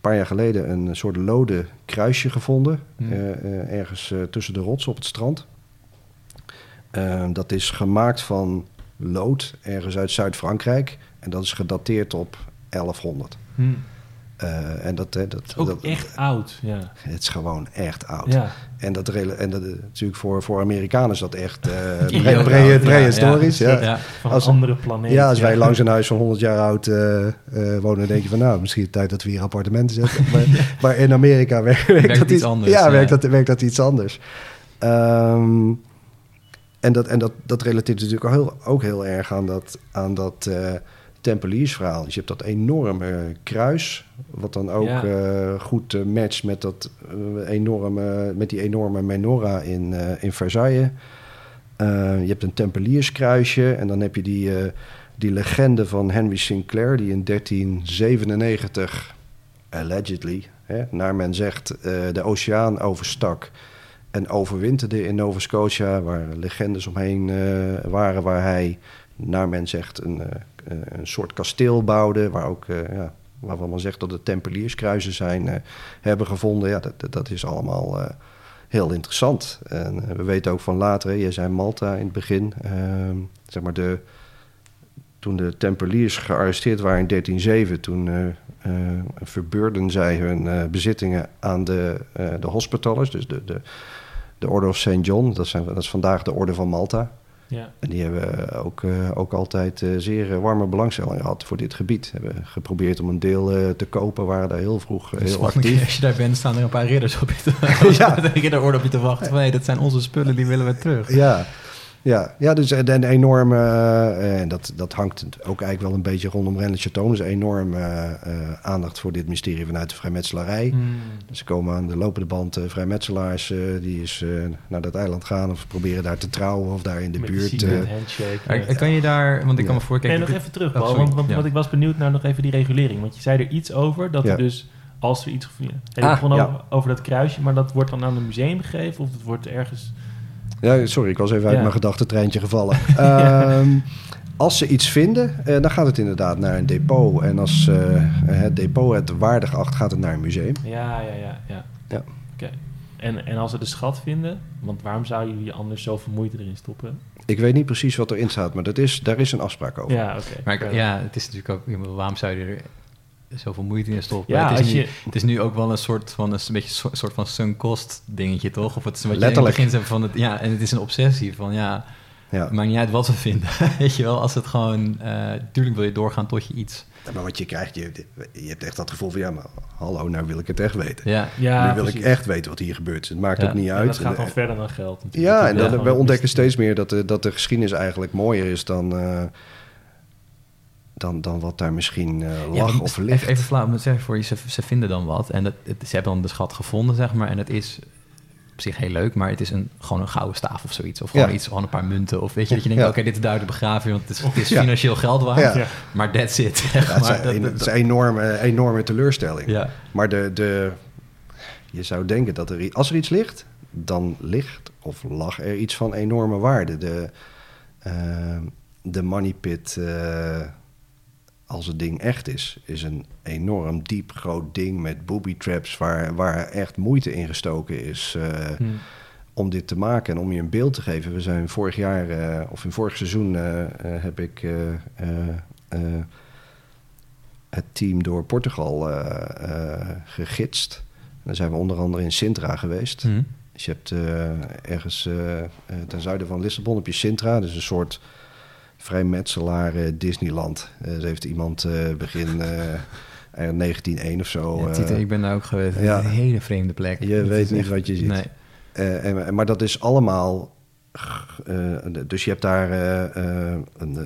paar jaar geleden een soort lode kruisje gevonden. Hmm. ergens tussen de rotsen op het strand. Dat is gemaakt van lood, ergens uit Zuid-Frankrijk. En dat is gedateerd op 1100. Hm. Eh, en dat, dat, ook dat, echt oud, ja. Het is gewoon echt oud. Ja, En dat, en dat eh, natuurlijk voor, voor Amerikanen is dat echt Idioot pre- pre- oud, ja, prehistorisch. Ja, ja. Van Als- een andere planeet. Ja, als wij [laughs] langs een huis van 100 jaar oud eh, eh, wonen, dan denk je van nou, misschien tijd dat we hier appartementen zetten. [laughs] maar, maar in Amerika werkt, [laughs] werkt Werkt dat iets anders, Ja, werkt, dat, werkt dat iets anders. Ehm, en dat, en dat, dat relateert natuurlijk ook heel, ook heel erg aan dat, aan dat Tempeliersverhaal. Dus je hebt dat enorme kruis, wat dan ook Ja. eh, goed eh, matcht met, dat, eh, enorme, met die enorme menorah in, eh, in Versailles. Eh, je hebt een Tempelierskruisje en dan heb je die, eh, die legende van Henry Sinclair, die in 1397, allegedly, hè, naar men zegt, eh, de oceaan overstak en overwinterde in Nova Scotia, waar legendes omheen eh, waren, waar hij, naar men zegt, een, eh, eh, een soort kasteel bouwde, waar ook, eh, ja, waarvan men zegt dat het Tempelierskruisen zijn, eh, hebben gevonden. Ja, dat, dat- is allemaal eh, heel interessant. En eh, we weten ook van later, je zei Malta in het begin, ehm, zeg maar de, toen de Tempeliers gearresteerd waren in 1307, toen eh eh, verbeurden zij hun eh, bezittingen aan de, eh de Hospitallers, dus de, de, de Order of St. John. Dat, zijn, dat is vandaag de Orde van Malta. Ja. En die hebben ook, eh, ook altijd eh, zeer eh, warme belangstelling gehad voor dit gebied. Hebben geprobeerd om een deel eh, te kopen, waren daar heel vroeg eh, Dus heel actief. als je daar bent, staan er een paar ridders op je te, [laughs] Ja. [laughs] een ridderorde op je te wachten. Van, hey, dat zijn onze spullen, die willen we terug. Ja, ja, ja dus een een enorme, eh, en dat, dat hangt ook eigenlijk wel een beetje rondom Rennes Chateau. Dus een enorme eh, aandacht voor dit mysterie vanuit de vrijmetselarij. Hm. Dus ze komen aan de lopende band eh, vrijmetselaars eh, die eh, naar dat eiland gaan of proberen daar te trouwen of daar in de Met buurt. eh, handshake. Ja. Kan je daar, want ik kan me voorkijken... Nee, nog even terug, Oh, Paul. want want, Ja. want ik was benieuwd naar nog even die regulering. Want je zei er iets over, dat Ja. er dus, als er iets... Je Ah, over, over dat kruisje, maar dat wordt dan aan een museum gegeven? Of dat wordt ergens... Ja, sorry, ik was even uit Ja. mijn gedachtentreintje gevallen. [laughs] Ehm, als ze iets vinden, eh, dan gaat het inderdaad naar een depot. En als eh, het depot het waardig acht, gaat het naar een museum. Ja, ja, ja. ja. Ja. Oké. En, en als ze de schat vinden, want waarom zou je anders zoveel moeite erin stoppen? Ik weet niet precies wat erin staat, maar dat is, daar is een afspraak over. Ja, oké. Maar ik- Ja. het is natuurlijk ook... Waarom zou je er zoveel moeite in stoppen? Ja, het, is nu, je- het is nu ook wel een soort van... Een beetje een soort van sunk cost dingetje, toch? Of het is wat je Letterlijk. in het begin zei van... Het, ja, en het is een obsessie van... Ja, Ja. het maakt niet uit wat we vinden. [laughs] Weet je wel, als het gewoon... eh tuurlijk wil je doorgaan tot je iets... Maar wat je krijgt, je, je hebt echt dat gevoel van... ja, maar hallo, nou wil ik het echt weten. Ja, Ja, nu wil precies. ik echt weten wat hier gebeurt. Het maakt Ja. ook niet En uit. dat gaat dan En- verder dan geld natuurlijk. Ja, en dan, we ontdekken steeds meer dat de, dat de geschiedenis eigenlijk mooier is dan, eh, dan, dan wat daar misschien eh, lag of ligt. Even flauw, zeg voor je, ze, ze vinden dan wat. En dat, het, ze hebben dan de schat gevonden, zeg maar. En het is op zich heel leuk, maar het is een, gewoon een gouden staaf of zoiets. Of gewoon Ja. iets, gewoon een paar munten. Of weet je, dat je denkt, Ja. oké, dit is duidelijk begraven, want het is, het is Ja. financieel geld waard. Maar that's it. zeg maar. is, Dat- het is een enorme, enorme teleurstelling. Maar de, de, je zou denken dat er, als er iets ligt, dan ligt of lag er iets van enorme waarde. De, eh, de money pit, eh, als het ding echt is, is een enorm diep groot ding met booby traps waar, waar echt moeite in gestoken is. eh, Hm. om dit te maken en om je een beeld te geven. We zijn vorig jaar, eh, of in vorig seizoen, eh, heb ik het team door Portugal gegidst. Dan zijn we onder andere in Sintra geweest. Hm. Dus je hebt ergens ten zuiden van Lissabon heb je Sintra. Dus een soort vrijmetselaar eh, Disneyland. Eh dus heeft iemand eh, begin eh, eh, 1901 of zo. Ja, Tite, ik ben daar ook geweest. Ja. een hele vreemde plek. Je weet niet echt- wat je ziet. Nee. En, maar dat is allemaal. dus je hebt daar een,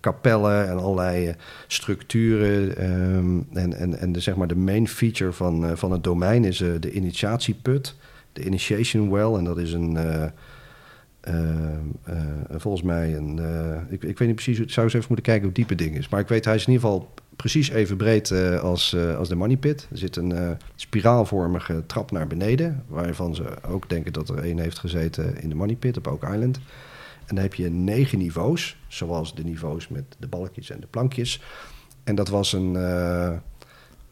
kapellen en allerlei structuren. ehm, en en, en de, zeg maar de main feature van, van het domein is de initiatieput, de initiation well. En dat is een. Eh, eh, volgens mij een. eh, ik, ik weet niet precies, ik zou eens even moeten kijken hoe diep het ding is. Maar ik weet, hij is in ieder geval precies even breed eh, als, als de money pit. Er zit een spiraalvormige trap naar beneden, waarvan ze ook denken dat er één heeft gezeten in de money pit op Oak Island. En dan heb je negen niveaus, zoals de niveaus met de balkjes en de plankjes. En dat was een,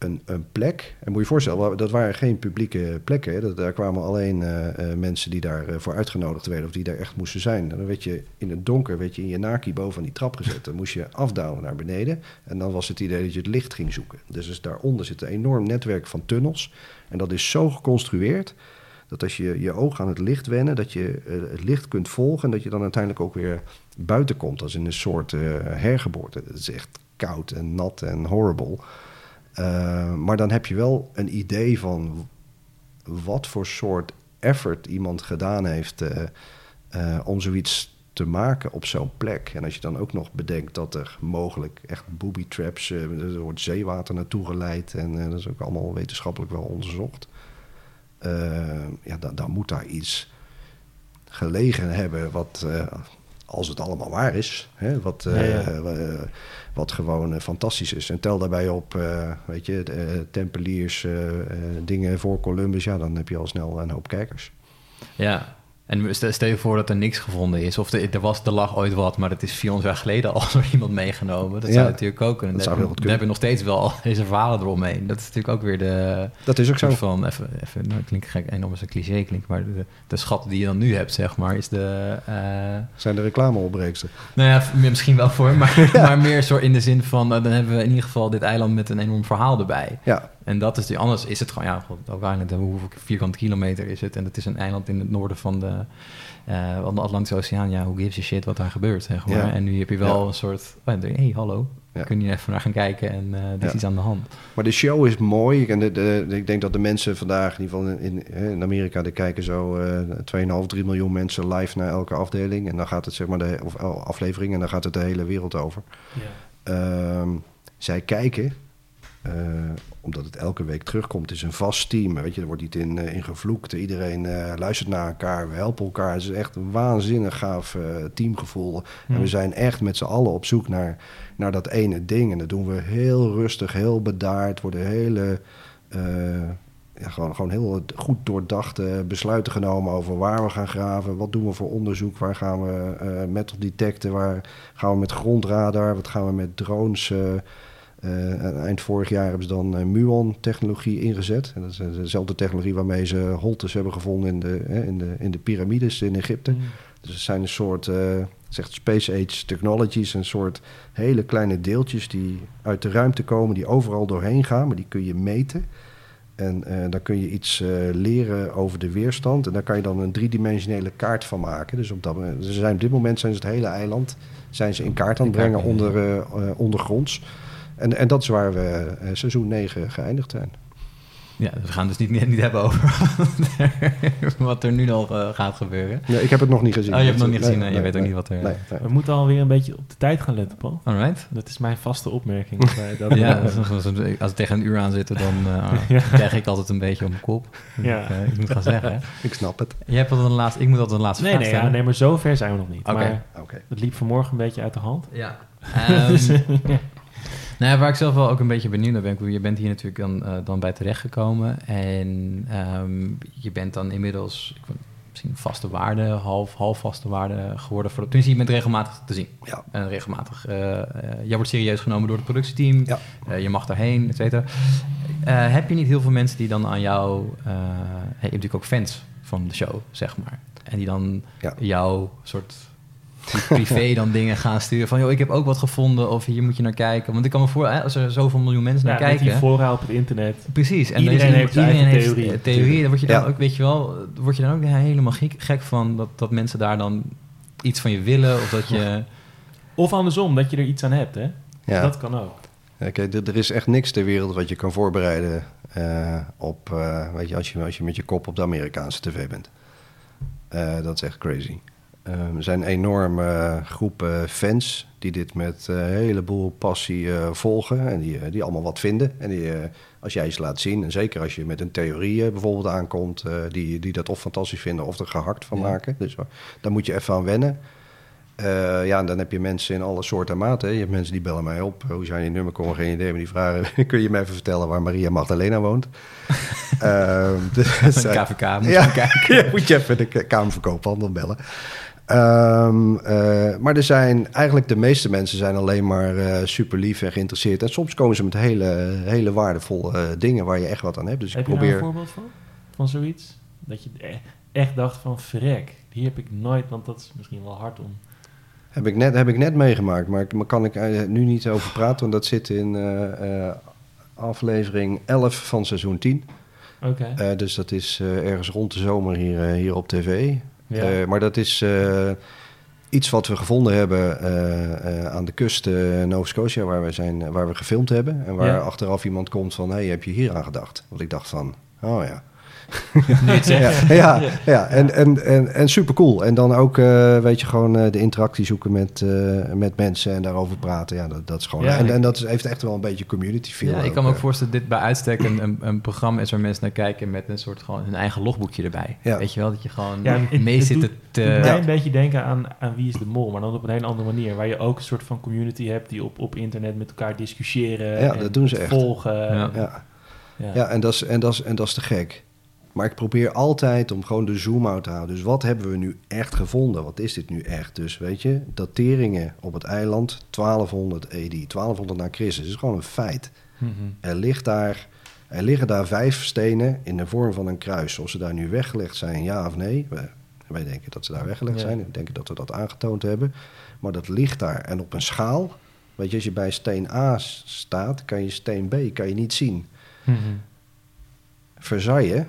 een, een plek. En moet je je voorstellen, dat waren geen publieke plekken. Dat, daar kwamen alleen eh, eh, mensen die daarvoor uitgenodigd werden of die daar echt moesten zijn. Dan werd je in het donker werd je in je naki boven die trap gezet. Dan moest je afdalen naar beneden. En dan was het idee dat je het licht ging zoeken. Dus, dus daaronder zit een enorm netwerk van tunnels. En dat is zo geconstrueerd dat als je je oog aan het licht wennen, dat je eh, het licht kunt volgen en dat je dan uiteindelijk ook weer buiten komt, als in een soort eh, hergeboorte. Het is echt koud en nat en horrible. Uh, maar dan heb je wel een idee van wat voor soort effort iemand gedaan heeft uh, om zoiets te maken op zo'n plek. En als je dan ook nog bedenkt dat er mogelijk echt booby traps, er wordt zeewater naartoe geleid en dat is ook allemaal wetenschappelijk wel onderzocht. Ja, dan, dan, moet daar iets gelegen hebben wat, als het allemaal waar is, hè, wat, ja, ja. wat gewoon fantastisch is. En tel daarbij op, weet je, de, tempeliers, dingen voor Columbus, ja, dan heb je al snel een hoop kijkers. Ja, en stel je voor dat er niks gevonden is. Of er, was, er lag ooit wat, maar het is 400 jaar geleden al door iemand meegenomen. Dat ja, zou natuurlijk ook kunnen. Dan heb, heb je nog steeds wel deze verhalen eromheen. Dat is natuurlijk ook weer de... Dat is ook zo. Van, even, even nou, klinkt gek, enorm als een cliché klinkt, maar de, de schat die je dan nu hebt, zeg maar, is de... Uh... Zijn de reclameopbreeksten? Nou ja, misschien wel voor, maar, [laughs] ja. maar meer zo in de zin van... Uh, dan hebben we in ieder geval dit eiland met een enorm verhaal erbij. Ja. En dat is die, anders is het gewoon, ja, ook Island, hoeveel vierkante kilometer is het? En het is een eiland in het noorden van de, uh, van de Atlantische Oceaan. Ja, hoe gives a shit wat daar gebeurt, zeg maar. Ja. En nu heb je wel ja. een soort, hé, oh, hey, hallo, ja. kun je even naar gaan kijken en uh, er is iets aan de hand. Maar de show is mooi. En de, de, de, ik denk dat de mensen vandaag, in ieder geval in, in Amerika, er kijken zo uh, 2,5, 3 miljoen mensen live naar elke afdeling. En dan gaat het, zeg maar, de of, aflevering, en dan gaat het de hele wereld over. Um, zij kijken uh, omdat het elke week terugkomt. Het is een vast team. Weet je, er wordt niet in, uh, in gevloekt. Iedereen uh, luistert naar elkaar. We helpen elkaar. Het is echt een waanzinnig gaaf teamgevoel. Hmm. En we zijn echt met z'n allen op zoek naar, naar dat ene ding. En dat doen we heel rustig, heel bedaard. Worden hele. Ja, gewoon, gewoon heel goed doordachte besluiten genomen over waar we gaan graven. Wat doen we voor onderzoek? Waar gaan we metal detecten? Waar gaan we met grondradar? Wat gaan we met drones? Uh, eind vorig jaar hebben ze dan uh, muon-technologie ingezet. En dat is dezelfde technologie waarmee ze holtes hebben gevonden in de, in de, in de piramides in Egypte. Mm. Dus het zijn een soort, uh, zegt Space Age Technologies, een soort hele kleine deeltjes die uit de ruimte komen, die overal doorheen gaan, maar die kun je meten. En dan kun je iets leren over de weerstand. En daar kan je dan een driedimensionele kaart van maken. Dus op, dat, ze zijn, op dit moment zijn ze het hele eiland zijn ze in kaart aan het brengen onder, ondergronds. En, en dat is waar we uh, seizoen 9 geëindigd zijn. Ja, we gaan dus niet, niet hebben over [laughs] wat er nu nog uh, gaat gebeuren. Nee, ik heb het nog niet gezien. Oh, je hebt het nog niet gezien. Nee, nee, je weet ook niet wat er... Nee, we moeten alweer een beetje op de tijd gaan letten, Paul. Alright. Dat is mijn vaste opmerking. dat [laughs] ja, als we tegen een uur aan zitten, dan [laughs] uh, ja. krijg ik altijd een beetje op mijn kop. Ja. Ik, uh, ik moet gaan zeggen. ik snap het. Je hebt altijd een laatste, ik moet altijd een laatste nee, vraag nee, stellen. Ja, nee, maar zover zijn we nog niet. Oké. Okay. Okay. Het liep vanmorgen een beetje uit de hand. Ja. Um, Nou, waar ik zelf wel ook een beetje benieuwd naar ben. Je bent hier natuurlijk dan, uh, dan bij terechtgekomen. En um, je bent dan inmiddels ik, misschien vaste waarde, half, half vaste waarde geworden. Voor tenminste, je bent regelmatig te zien. Ja. En regelmatig. Uh, uh, jij wordt serieus genomen door het productieteam. Ja. je mag daarheen, et cetera. heb je niet heel veel mensen die dan aan jou... je hebt natuurlijk ook fans van de show, zeg maar. En die dan ja. jou soort privé dan dingen gaan sturen. Van, joh, ik heb ook wat gevonden of hier moet je naar kijken. Want ik kan me voor, als er zoveel miljoen mensen ja, naar kijken... die voorraad op het internet. Precies. En iedereen is, heeft iedereen heeft theorie. theorie. Dan word je dan ja. ook, weet je wel, word je dan ook helemaal gek, gek van... Dat, dat mensen daar dan iets van je willen of dat je... Of andersom, dat je er iets aan hebt, hè? Ja. Dat kan ook. Oké, okay, er is echt niks ter wereld wat je kan voorbereiden uh, op, uh, weet je, als je, als je met je kop op de Amerikaanse tv bent. Uh, dat is echt crazy. Um, er zijn enorme uh, groepen fans die dit met een uh, heleboel passie uh, volgen en die, die allemaal wat vinden. En die, als jij ze laat zien, en zeker als je met een theorie bijvoorbeeld aankomt, die, die dat of fantastisch vinden of er gehakt van ja. maken. Dus daar moet je even aan wennen. ja, en dan heb je mensen in alle soorten en maten. Je hebt mensen die bellen mij op. Hoe zijn je nummer? Komen geen idee. Maar die vragen: [laughs] Kun je me even vertellen waar Maria Magdalena woont? uh, [laughs] [laughs] dus, KVK, moet je ja, kijken. moet je even de Kamerverkoophandel bellen. Ehm, eh, maar er zijn eigenlijk de meeste mensen zijn alleen maar eh, super lief en geïnteresseerd. En soms komen ze met hele, hele waardevolle eh, dingen waar je echt wat aan hebt. Dus ik heb je probeer. daar een voorbeeld van? Van zoiets? Dat je e- echt dacht van, verrek, hier heb ik nooit, want dat is misschien wel hard om. Heb ik net, heb ik net meegemaakt, maar ik- maar kan ik nu niet over praten, want dat zit in aflevering 11 van seizoen 10. Oké. Dus dat is ergens rond de zomer hier, hier op tv. Ja. Eh, maar dat is eh, iets wat we gevonden hebben eh, aan de kust Nova Scotia, waar we, zijn, waar we gefilmd hebben. En waar Ja. achteraf iemand komt van, hey, heb je hier aan gedacht? Want ik dacht van, oh ja. [laughs] Het. Ja, ja, ja. En, en, en, en super cool. En dan ook, eh, weet je, gewoon eh, de interactie zoeken met, eh, met mensen en daarover praten. Ja, dat, dat is gewoon. Ja, en, ik- en dat is, heeft echt wel een beetje community feel. Ja, ik kan me ook voorstellen dat dit bij uitstek een, een, een programma is waar mensen naar kijken met een soort gewoon hun eigen logboekje erbij. Ja. Weet je wel, dat je gewoon Ja, het- mee het zit doet- te... doet mij een beetje denken aan, aan Wie is de Mol, maar dan op een hele andere manier. Waar je ook een soort van community hebt die op, op internet met elkaar discussiëren. Ja, en dat doen ze het echt. Volgen. Ja. Ja. Ja. Ja, en dat, is, en, dat is, en dat is te gek. Maar ik probeer altijd om gewoon de zoom-out te houden. Dus wat hebben we nu echt gevonden? Wat is dit nu echt? Dus weet je, dateringen op het eiland 1200 AD, 1200 na Christus. is gewoon een feit. Mhm. Er, ligt daar, er liggen daar vijf stenen in de vorm van een kruis. Of ze daar nu weggelegd zijn, ja of nee. Wij, wij denken dat ze daar weggelegd Ja. zijn. We denken dat we dat aangetoond hebben. Maar dat ligt daar. En op een schaal, weet je, als je bij steen A staat, kan je steen B kan je niet zien. Mhm. Versailles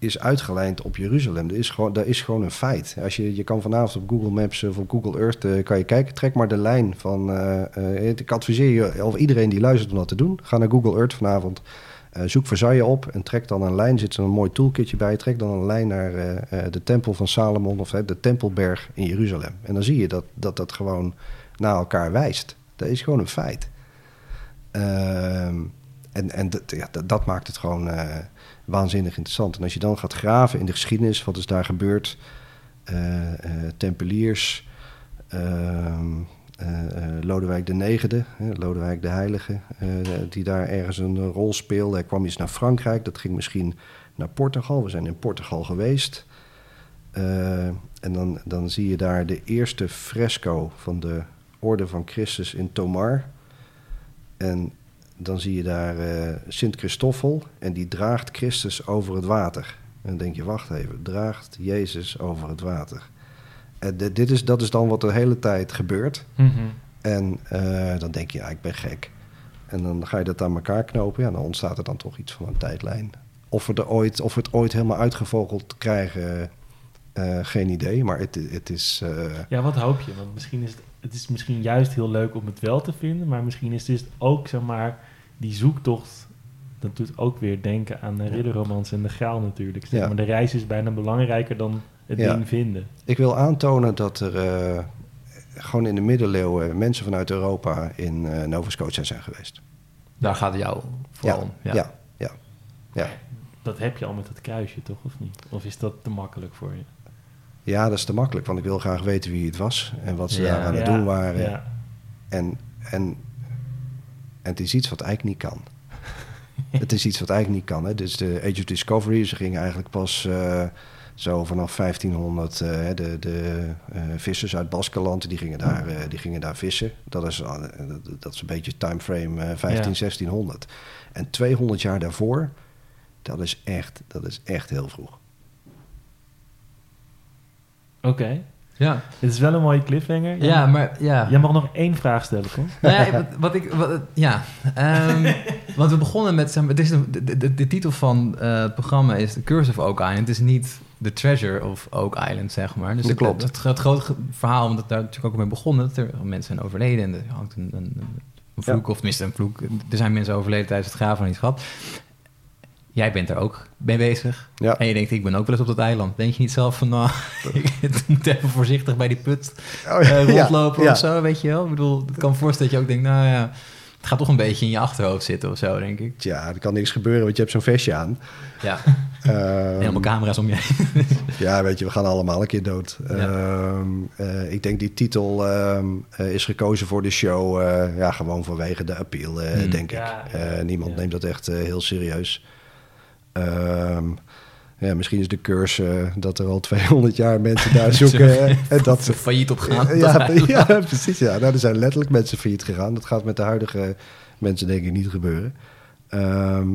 is uitgelijnd op Jeruzalem. Dat is gewoon, dat is gewoon een feit. Als je, je kan vanavond op Google Maps of op Google Earth eh, kan je kijken. Trek maar de lijn van... eh, eh, ik adviseer je, of iedereen die luistert om dat te doen. Ga naar Google Earth vanavond. zoek Versailles op en trek dan een lijn. Zit er een mooi toolkitje bij. Trek dan een lijn naar de tempel van Salomon... of de Tempelberg in Jeruzalem. En dan zie je dat dat, dat gewoon naar elkaar wijst. Dat is gewoon een feit. Ehm, en en dat, maakt het gewoon eh, waanzinnig interessant. En als je dan gaat graven in de geschiedenis, wat is daar gebeurd? Eh, eh, tempeliers, ehm, eh, eh, Lodewijk de Negende, Lodewijk de Heilige, die daar ergens een rol speelde. Hij kwam eens naar Frankrijk, dat ging misschien naar Portugal. We zijn in Portugal geweest. En dan, dan zie je daar de eerste fresco van de Orde van Christus in Tomar. En dan zie je daar eh, Sint Christoffel en die draagt Christus over het water. En dan denk je, wacht even, draagt Jezus over het water. En dit dit is, dat is dan wat de hele tijd gebeurt. Mhm. En eh, dan denk je, ja, ik ben gek. En dan ga je dat aan elkaar knopen. Ja, dan ontstaat er dan toch iets van een tijdlijn. Of we, er ooit, of we het ooit helemaal uitgevogeld krijgen, eh, geen idee. Maar het, het is... Ja, wat hoop je? Want misschien is het, het is misschien juist heel leuk om het wel te vinden, maar misschien is het dus ook, zeg maar, die zoektocht. Dat doet ook weer denken aan de Ja. ridderromans en de graal natuurlijk. Zeg Ja. Maar de reis is bijna belangrijker dan het Ja. ding vinden. Ik wil aantonen dat er eh, gewoon in de middeleeuwen mensen vanuit Europa in eh Nova Scotia zijn geweest. Daar gaat het jou vooral ja, om. ja, ja, ja. Dat heb je al met dat kruisje, toch? Of niet? Of is dat te makkelijk voor je? Ja, dat is te makkelijk, want ik wil graag weten wie het was en wat ze Ja. daar aan het doen waren. Ja. En, en, en het is iets wat eigenlijk niet kan. [laughs] het is iets wat eigenlijk niet kan. Hè? Dus de Age of Discovery, ze gingen eigenlijk pas eh, zo vanaf 1500... eh, de de eh, vissers uit Baskeland, die gingen daar, die gingen daar vissen. Dat is, dat, is een beetje timeframe eh 15, Ja. 1600. En 200 jaar daarvoor, dat is echt, dat is echt heel vroeg. Oké. Ja, Dit is wel een mooie cliffhanger. Jij ja mag- maar ja. Jij mag nog één vraag stellen, kom. Nou ja, wat, wat ik... Wat, ja, Ehm, [laughs] want we begonnen met... zeg maar, Het is de, de, de, de titel van eh, het programma is The Curse of Oak Island. Het is niet The Treasure of Oak Island, zeg maar. Dus Dat het, klopt. Het, het, grote verhaal, omdat daar natuurlijk ook mee begonnen... dat er mensen zijn overleden en er hangt een, een, een vloek, of tenminste een vloek. Er zijn mensen overleden tijdens het graven van iets gehad. Jij bent er ook mee bezig. Ja. En je denkt, ik ben ook wel eens op dat eiland. Denk je niet zelf van, nou, [laughs] ik moet even voorzichtig bij die put Oh, eh, rondlopen ja. of zo, weet je wel? Ik bedoel, het kan me voorstellen dat je ook denkt, nou ja, het gaat toch een beetje in je achterhoofd zitten of zo, denk ik. Tja, er kan niks gebeuren, want je hebt zo'n vestje aan. Ja, [laughs] Ehm, helemaal camera's om je heen. [laughs] Ja, weet je, we gaan allemaal een keer dood. Ja. Ehm, eh, ik denk die titel ehm, eh, is gekozen voor de show. eh, ja, gewoon vanwege de appeal, eh, Hmm. denk Ja, ik. ja, Eh, niemand ja. neemt dat echt eh, heel serieus. Ehm, Ja, misschien is de curse eh, dat er al 200 [laughs] jaar mensen daar [laughs] zoeken. [laughs] en dat Ze failliet op gaan. ja, precies. Ja. Nou, er zijn letterlijk mensen failliet gegaan. Dat gaat met de huidige mensen denk ik niet gebeuren. Ehm,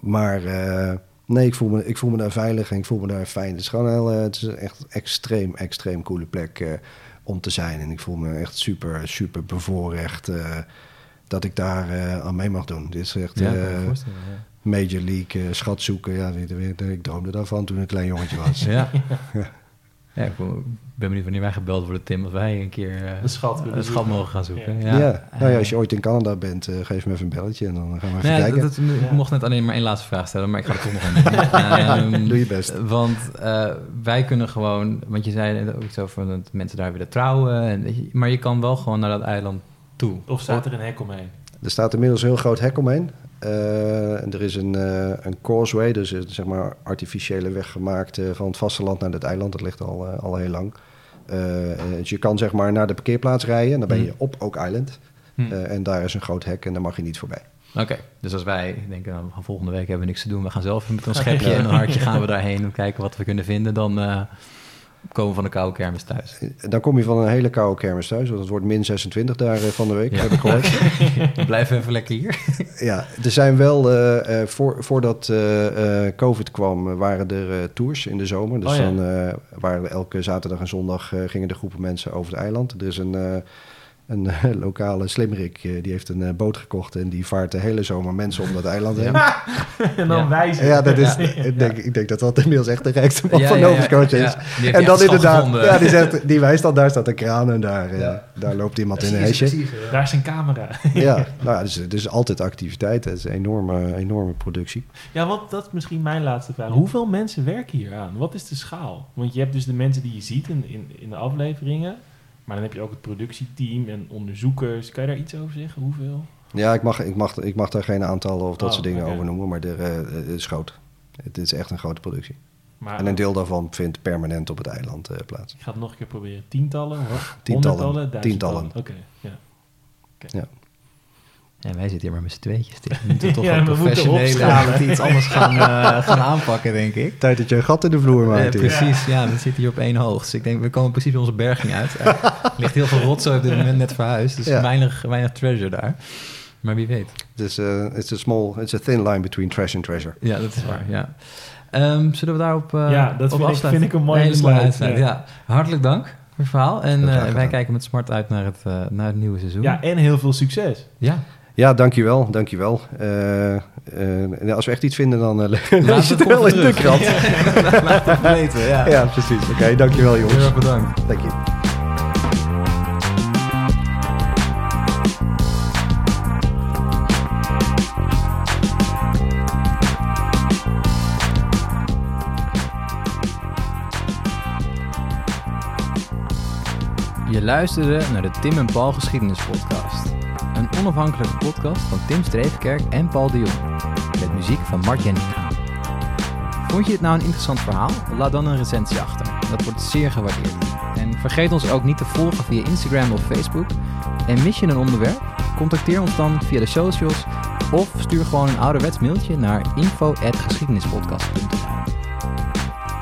maar eh, nee, ik voel, me, ik voel me daar veilig en ik voel me daar fijn. Het is gewoon heel, eh, het is echt een extreem, extreem coole plek om te zijn. En ik voel me echt super, super bevoorrecht dat ik daar aan mee mag doen. Dit is echt Ja, Major League eh, schat zoeken. Ja, ik, droomde daarvan toen ik een klein jongetje was. [laughs] Ja. ja, ik ben benieuwd wanneer wij gebeld worden, Tim, of wij een keer eh, Een schat een schat mogen gaan zoeken. Ja. Ja, nou ja, als je ooit in Canada bent, eh, geef me even een belletje en dan gaan we even Nee, kijken. dat, dat- ik mocht net alleen maar één laatste vraag stellen, maar ik ga er toch nog een doen. [laughs] Ehm, Doe je best. Want eh, wij kunnen gewoon, want je zei net ook iets over dat mensen daar willen trouwen, en, weet je, maar je kan wel gewoon naar dat eiland toe. Of staat er een hek omheen? Er staat inmiddels een heel groot hek omheen. Eh, er is een, eh, een causeway, dus een zeg maar artificiële weg gemaakt eh, van het vasteland naar het eiland. Dat ligt al, al heel lang. Dus je kan zeg maar naar de parkeerplaats rijden en dan ben je Hmm. op Oak Island. Hm. Eh, en daar is een groot hek en daar mag je niet voorbij. Oké, dus als wij denken, nou, volgende week hebben we niks te doen, we gaan zelf met een [laughs] schepje en een hartje gaan we daarheen en kijken wat we kunnen vinden, dan komen van de koude kermis thuis. Dan kom je van een hele koude kermis thuis, want het wordt min 26 daar eh, van de week, Ja. heb ik gehoord. [laughs] We blijven even lekker hier. Ja, er zijn wel, eh, eh, voor, voordat COVID kwam, waren er tours in de zomer. Dus Oh ja. dan waren er elke zaterdag en zondag gingen er groepen mensen over het eiland. Er is een, een eh, lokale slimmerik, eh, die heeft een eh, boot gekocht en die vaart de hele zomer mensen om dat eiland heen. Ja, [laughs] en dan Ja. wijzen. dat is, [laughs] Ja. ik, denk, ik denk dat dat inmiddels echt de rijkste man Ja, van ja, Nova ja, Scotia ja. is. En dan inderdaad, gevonden. ja, die, zegt, die wijst al, daar staat een kraan en daar, eh, Ja. daar loopt iemand in een hesje. ja. Daar is een camera. Ja, [laughs] nou ja, dus, er is altijd activiteit. Het is een enorme, enorme productie. Ja, want dat is misschien mijn laatste vraag. Hoeveel mensen werken hier aan? Wat is de schaal? Want je hebt dus de mensen die je ziet in, in, in de afleveringen. Maar dan heb je ook het productieteam en onderzoekers. Kan je daar iets over zeggen? Hoeveel? Ja, ik mag, ik mag, ik mag daar geen aantallen of dat Oh, soort dingen over noemen, maar er, eh, het is groot. Het is echt een grote productie. Maar En een deel daarvan vindt permanent op het eiland eh, plaats. ik ga het nog een keer proberen. Tientallen? Ho- Tientallen. Honderdtallen? Tientallen. Duizendtallen? Oké, ja. Ja, wij zitten hier maar met z'n tweetjes. Dit. We moeten toch Ja, wel we moeten professionele opschalen. we [laughs] moeten iets anders gaan, eh, gaan aanpakken, denk ik. Tijd dat je een gat in de vloer Eh, maakt. hier. precies, ja, we zitten hier op één hoogte. Dus ik denk, we komen precies bij onze berging uit. [laughs] Er [laughs] ligt heel veel rotzooi op dit [laughs] moment net verhuisd. Dus Ja. weinig, weinig treasure daar. Maar wie weet. Dus eh, it's a small, it's a thin line between trash and treasure. Ja, dat is waar, ja. Ehm, zullen we daarop eh Ja, dat op vind ik- afsluiten? vind ik een mooi hele besluit, uitsluit, ja. Ja. Hartelijk dank voor het verhaal. En Heel eh, wij kijken met smart uit naar het, naar het nieuwe seizoen. ja, en heel veel succes. ja. Ja, dankjewel, dankjewel. Eh eh, en als we echt iets vinden, dan eh, [laughs] lees je Laat het het wel in de krant. Ja, laat het weten, ja. Ja, precies. Oké, dankjewel Heel jongens. erg bedankt. Dank je. Luisterde naar de Tim en Paul Geschiedenis Podcast. Een onafhankelijke podcast van Tim Streefkerk en Paul de Jong. Met muziek van Mark Jenninga. Vond je het nou een interessant verhaal? Laat dan een recensie achter. Dat wordt zeer gewaardeerd. En vergeet ons ook niet te volgen via Instagram of Facebook. En mis je een onderwerp? Contacteer ons dan via de socials of stuur gewoon een ouderwets mailtje naar info.geschiedenispodcast.nl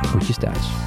Groetjes thuis.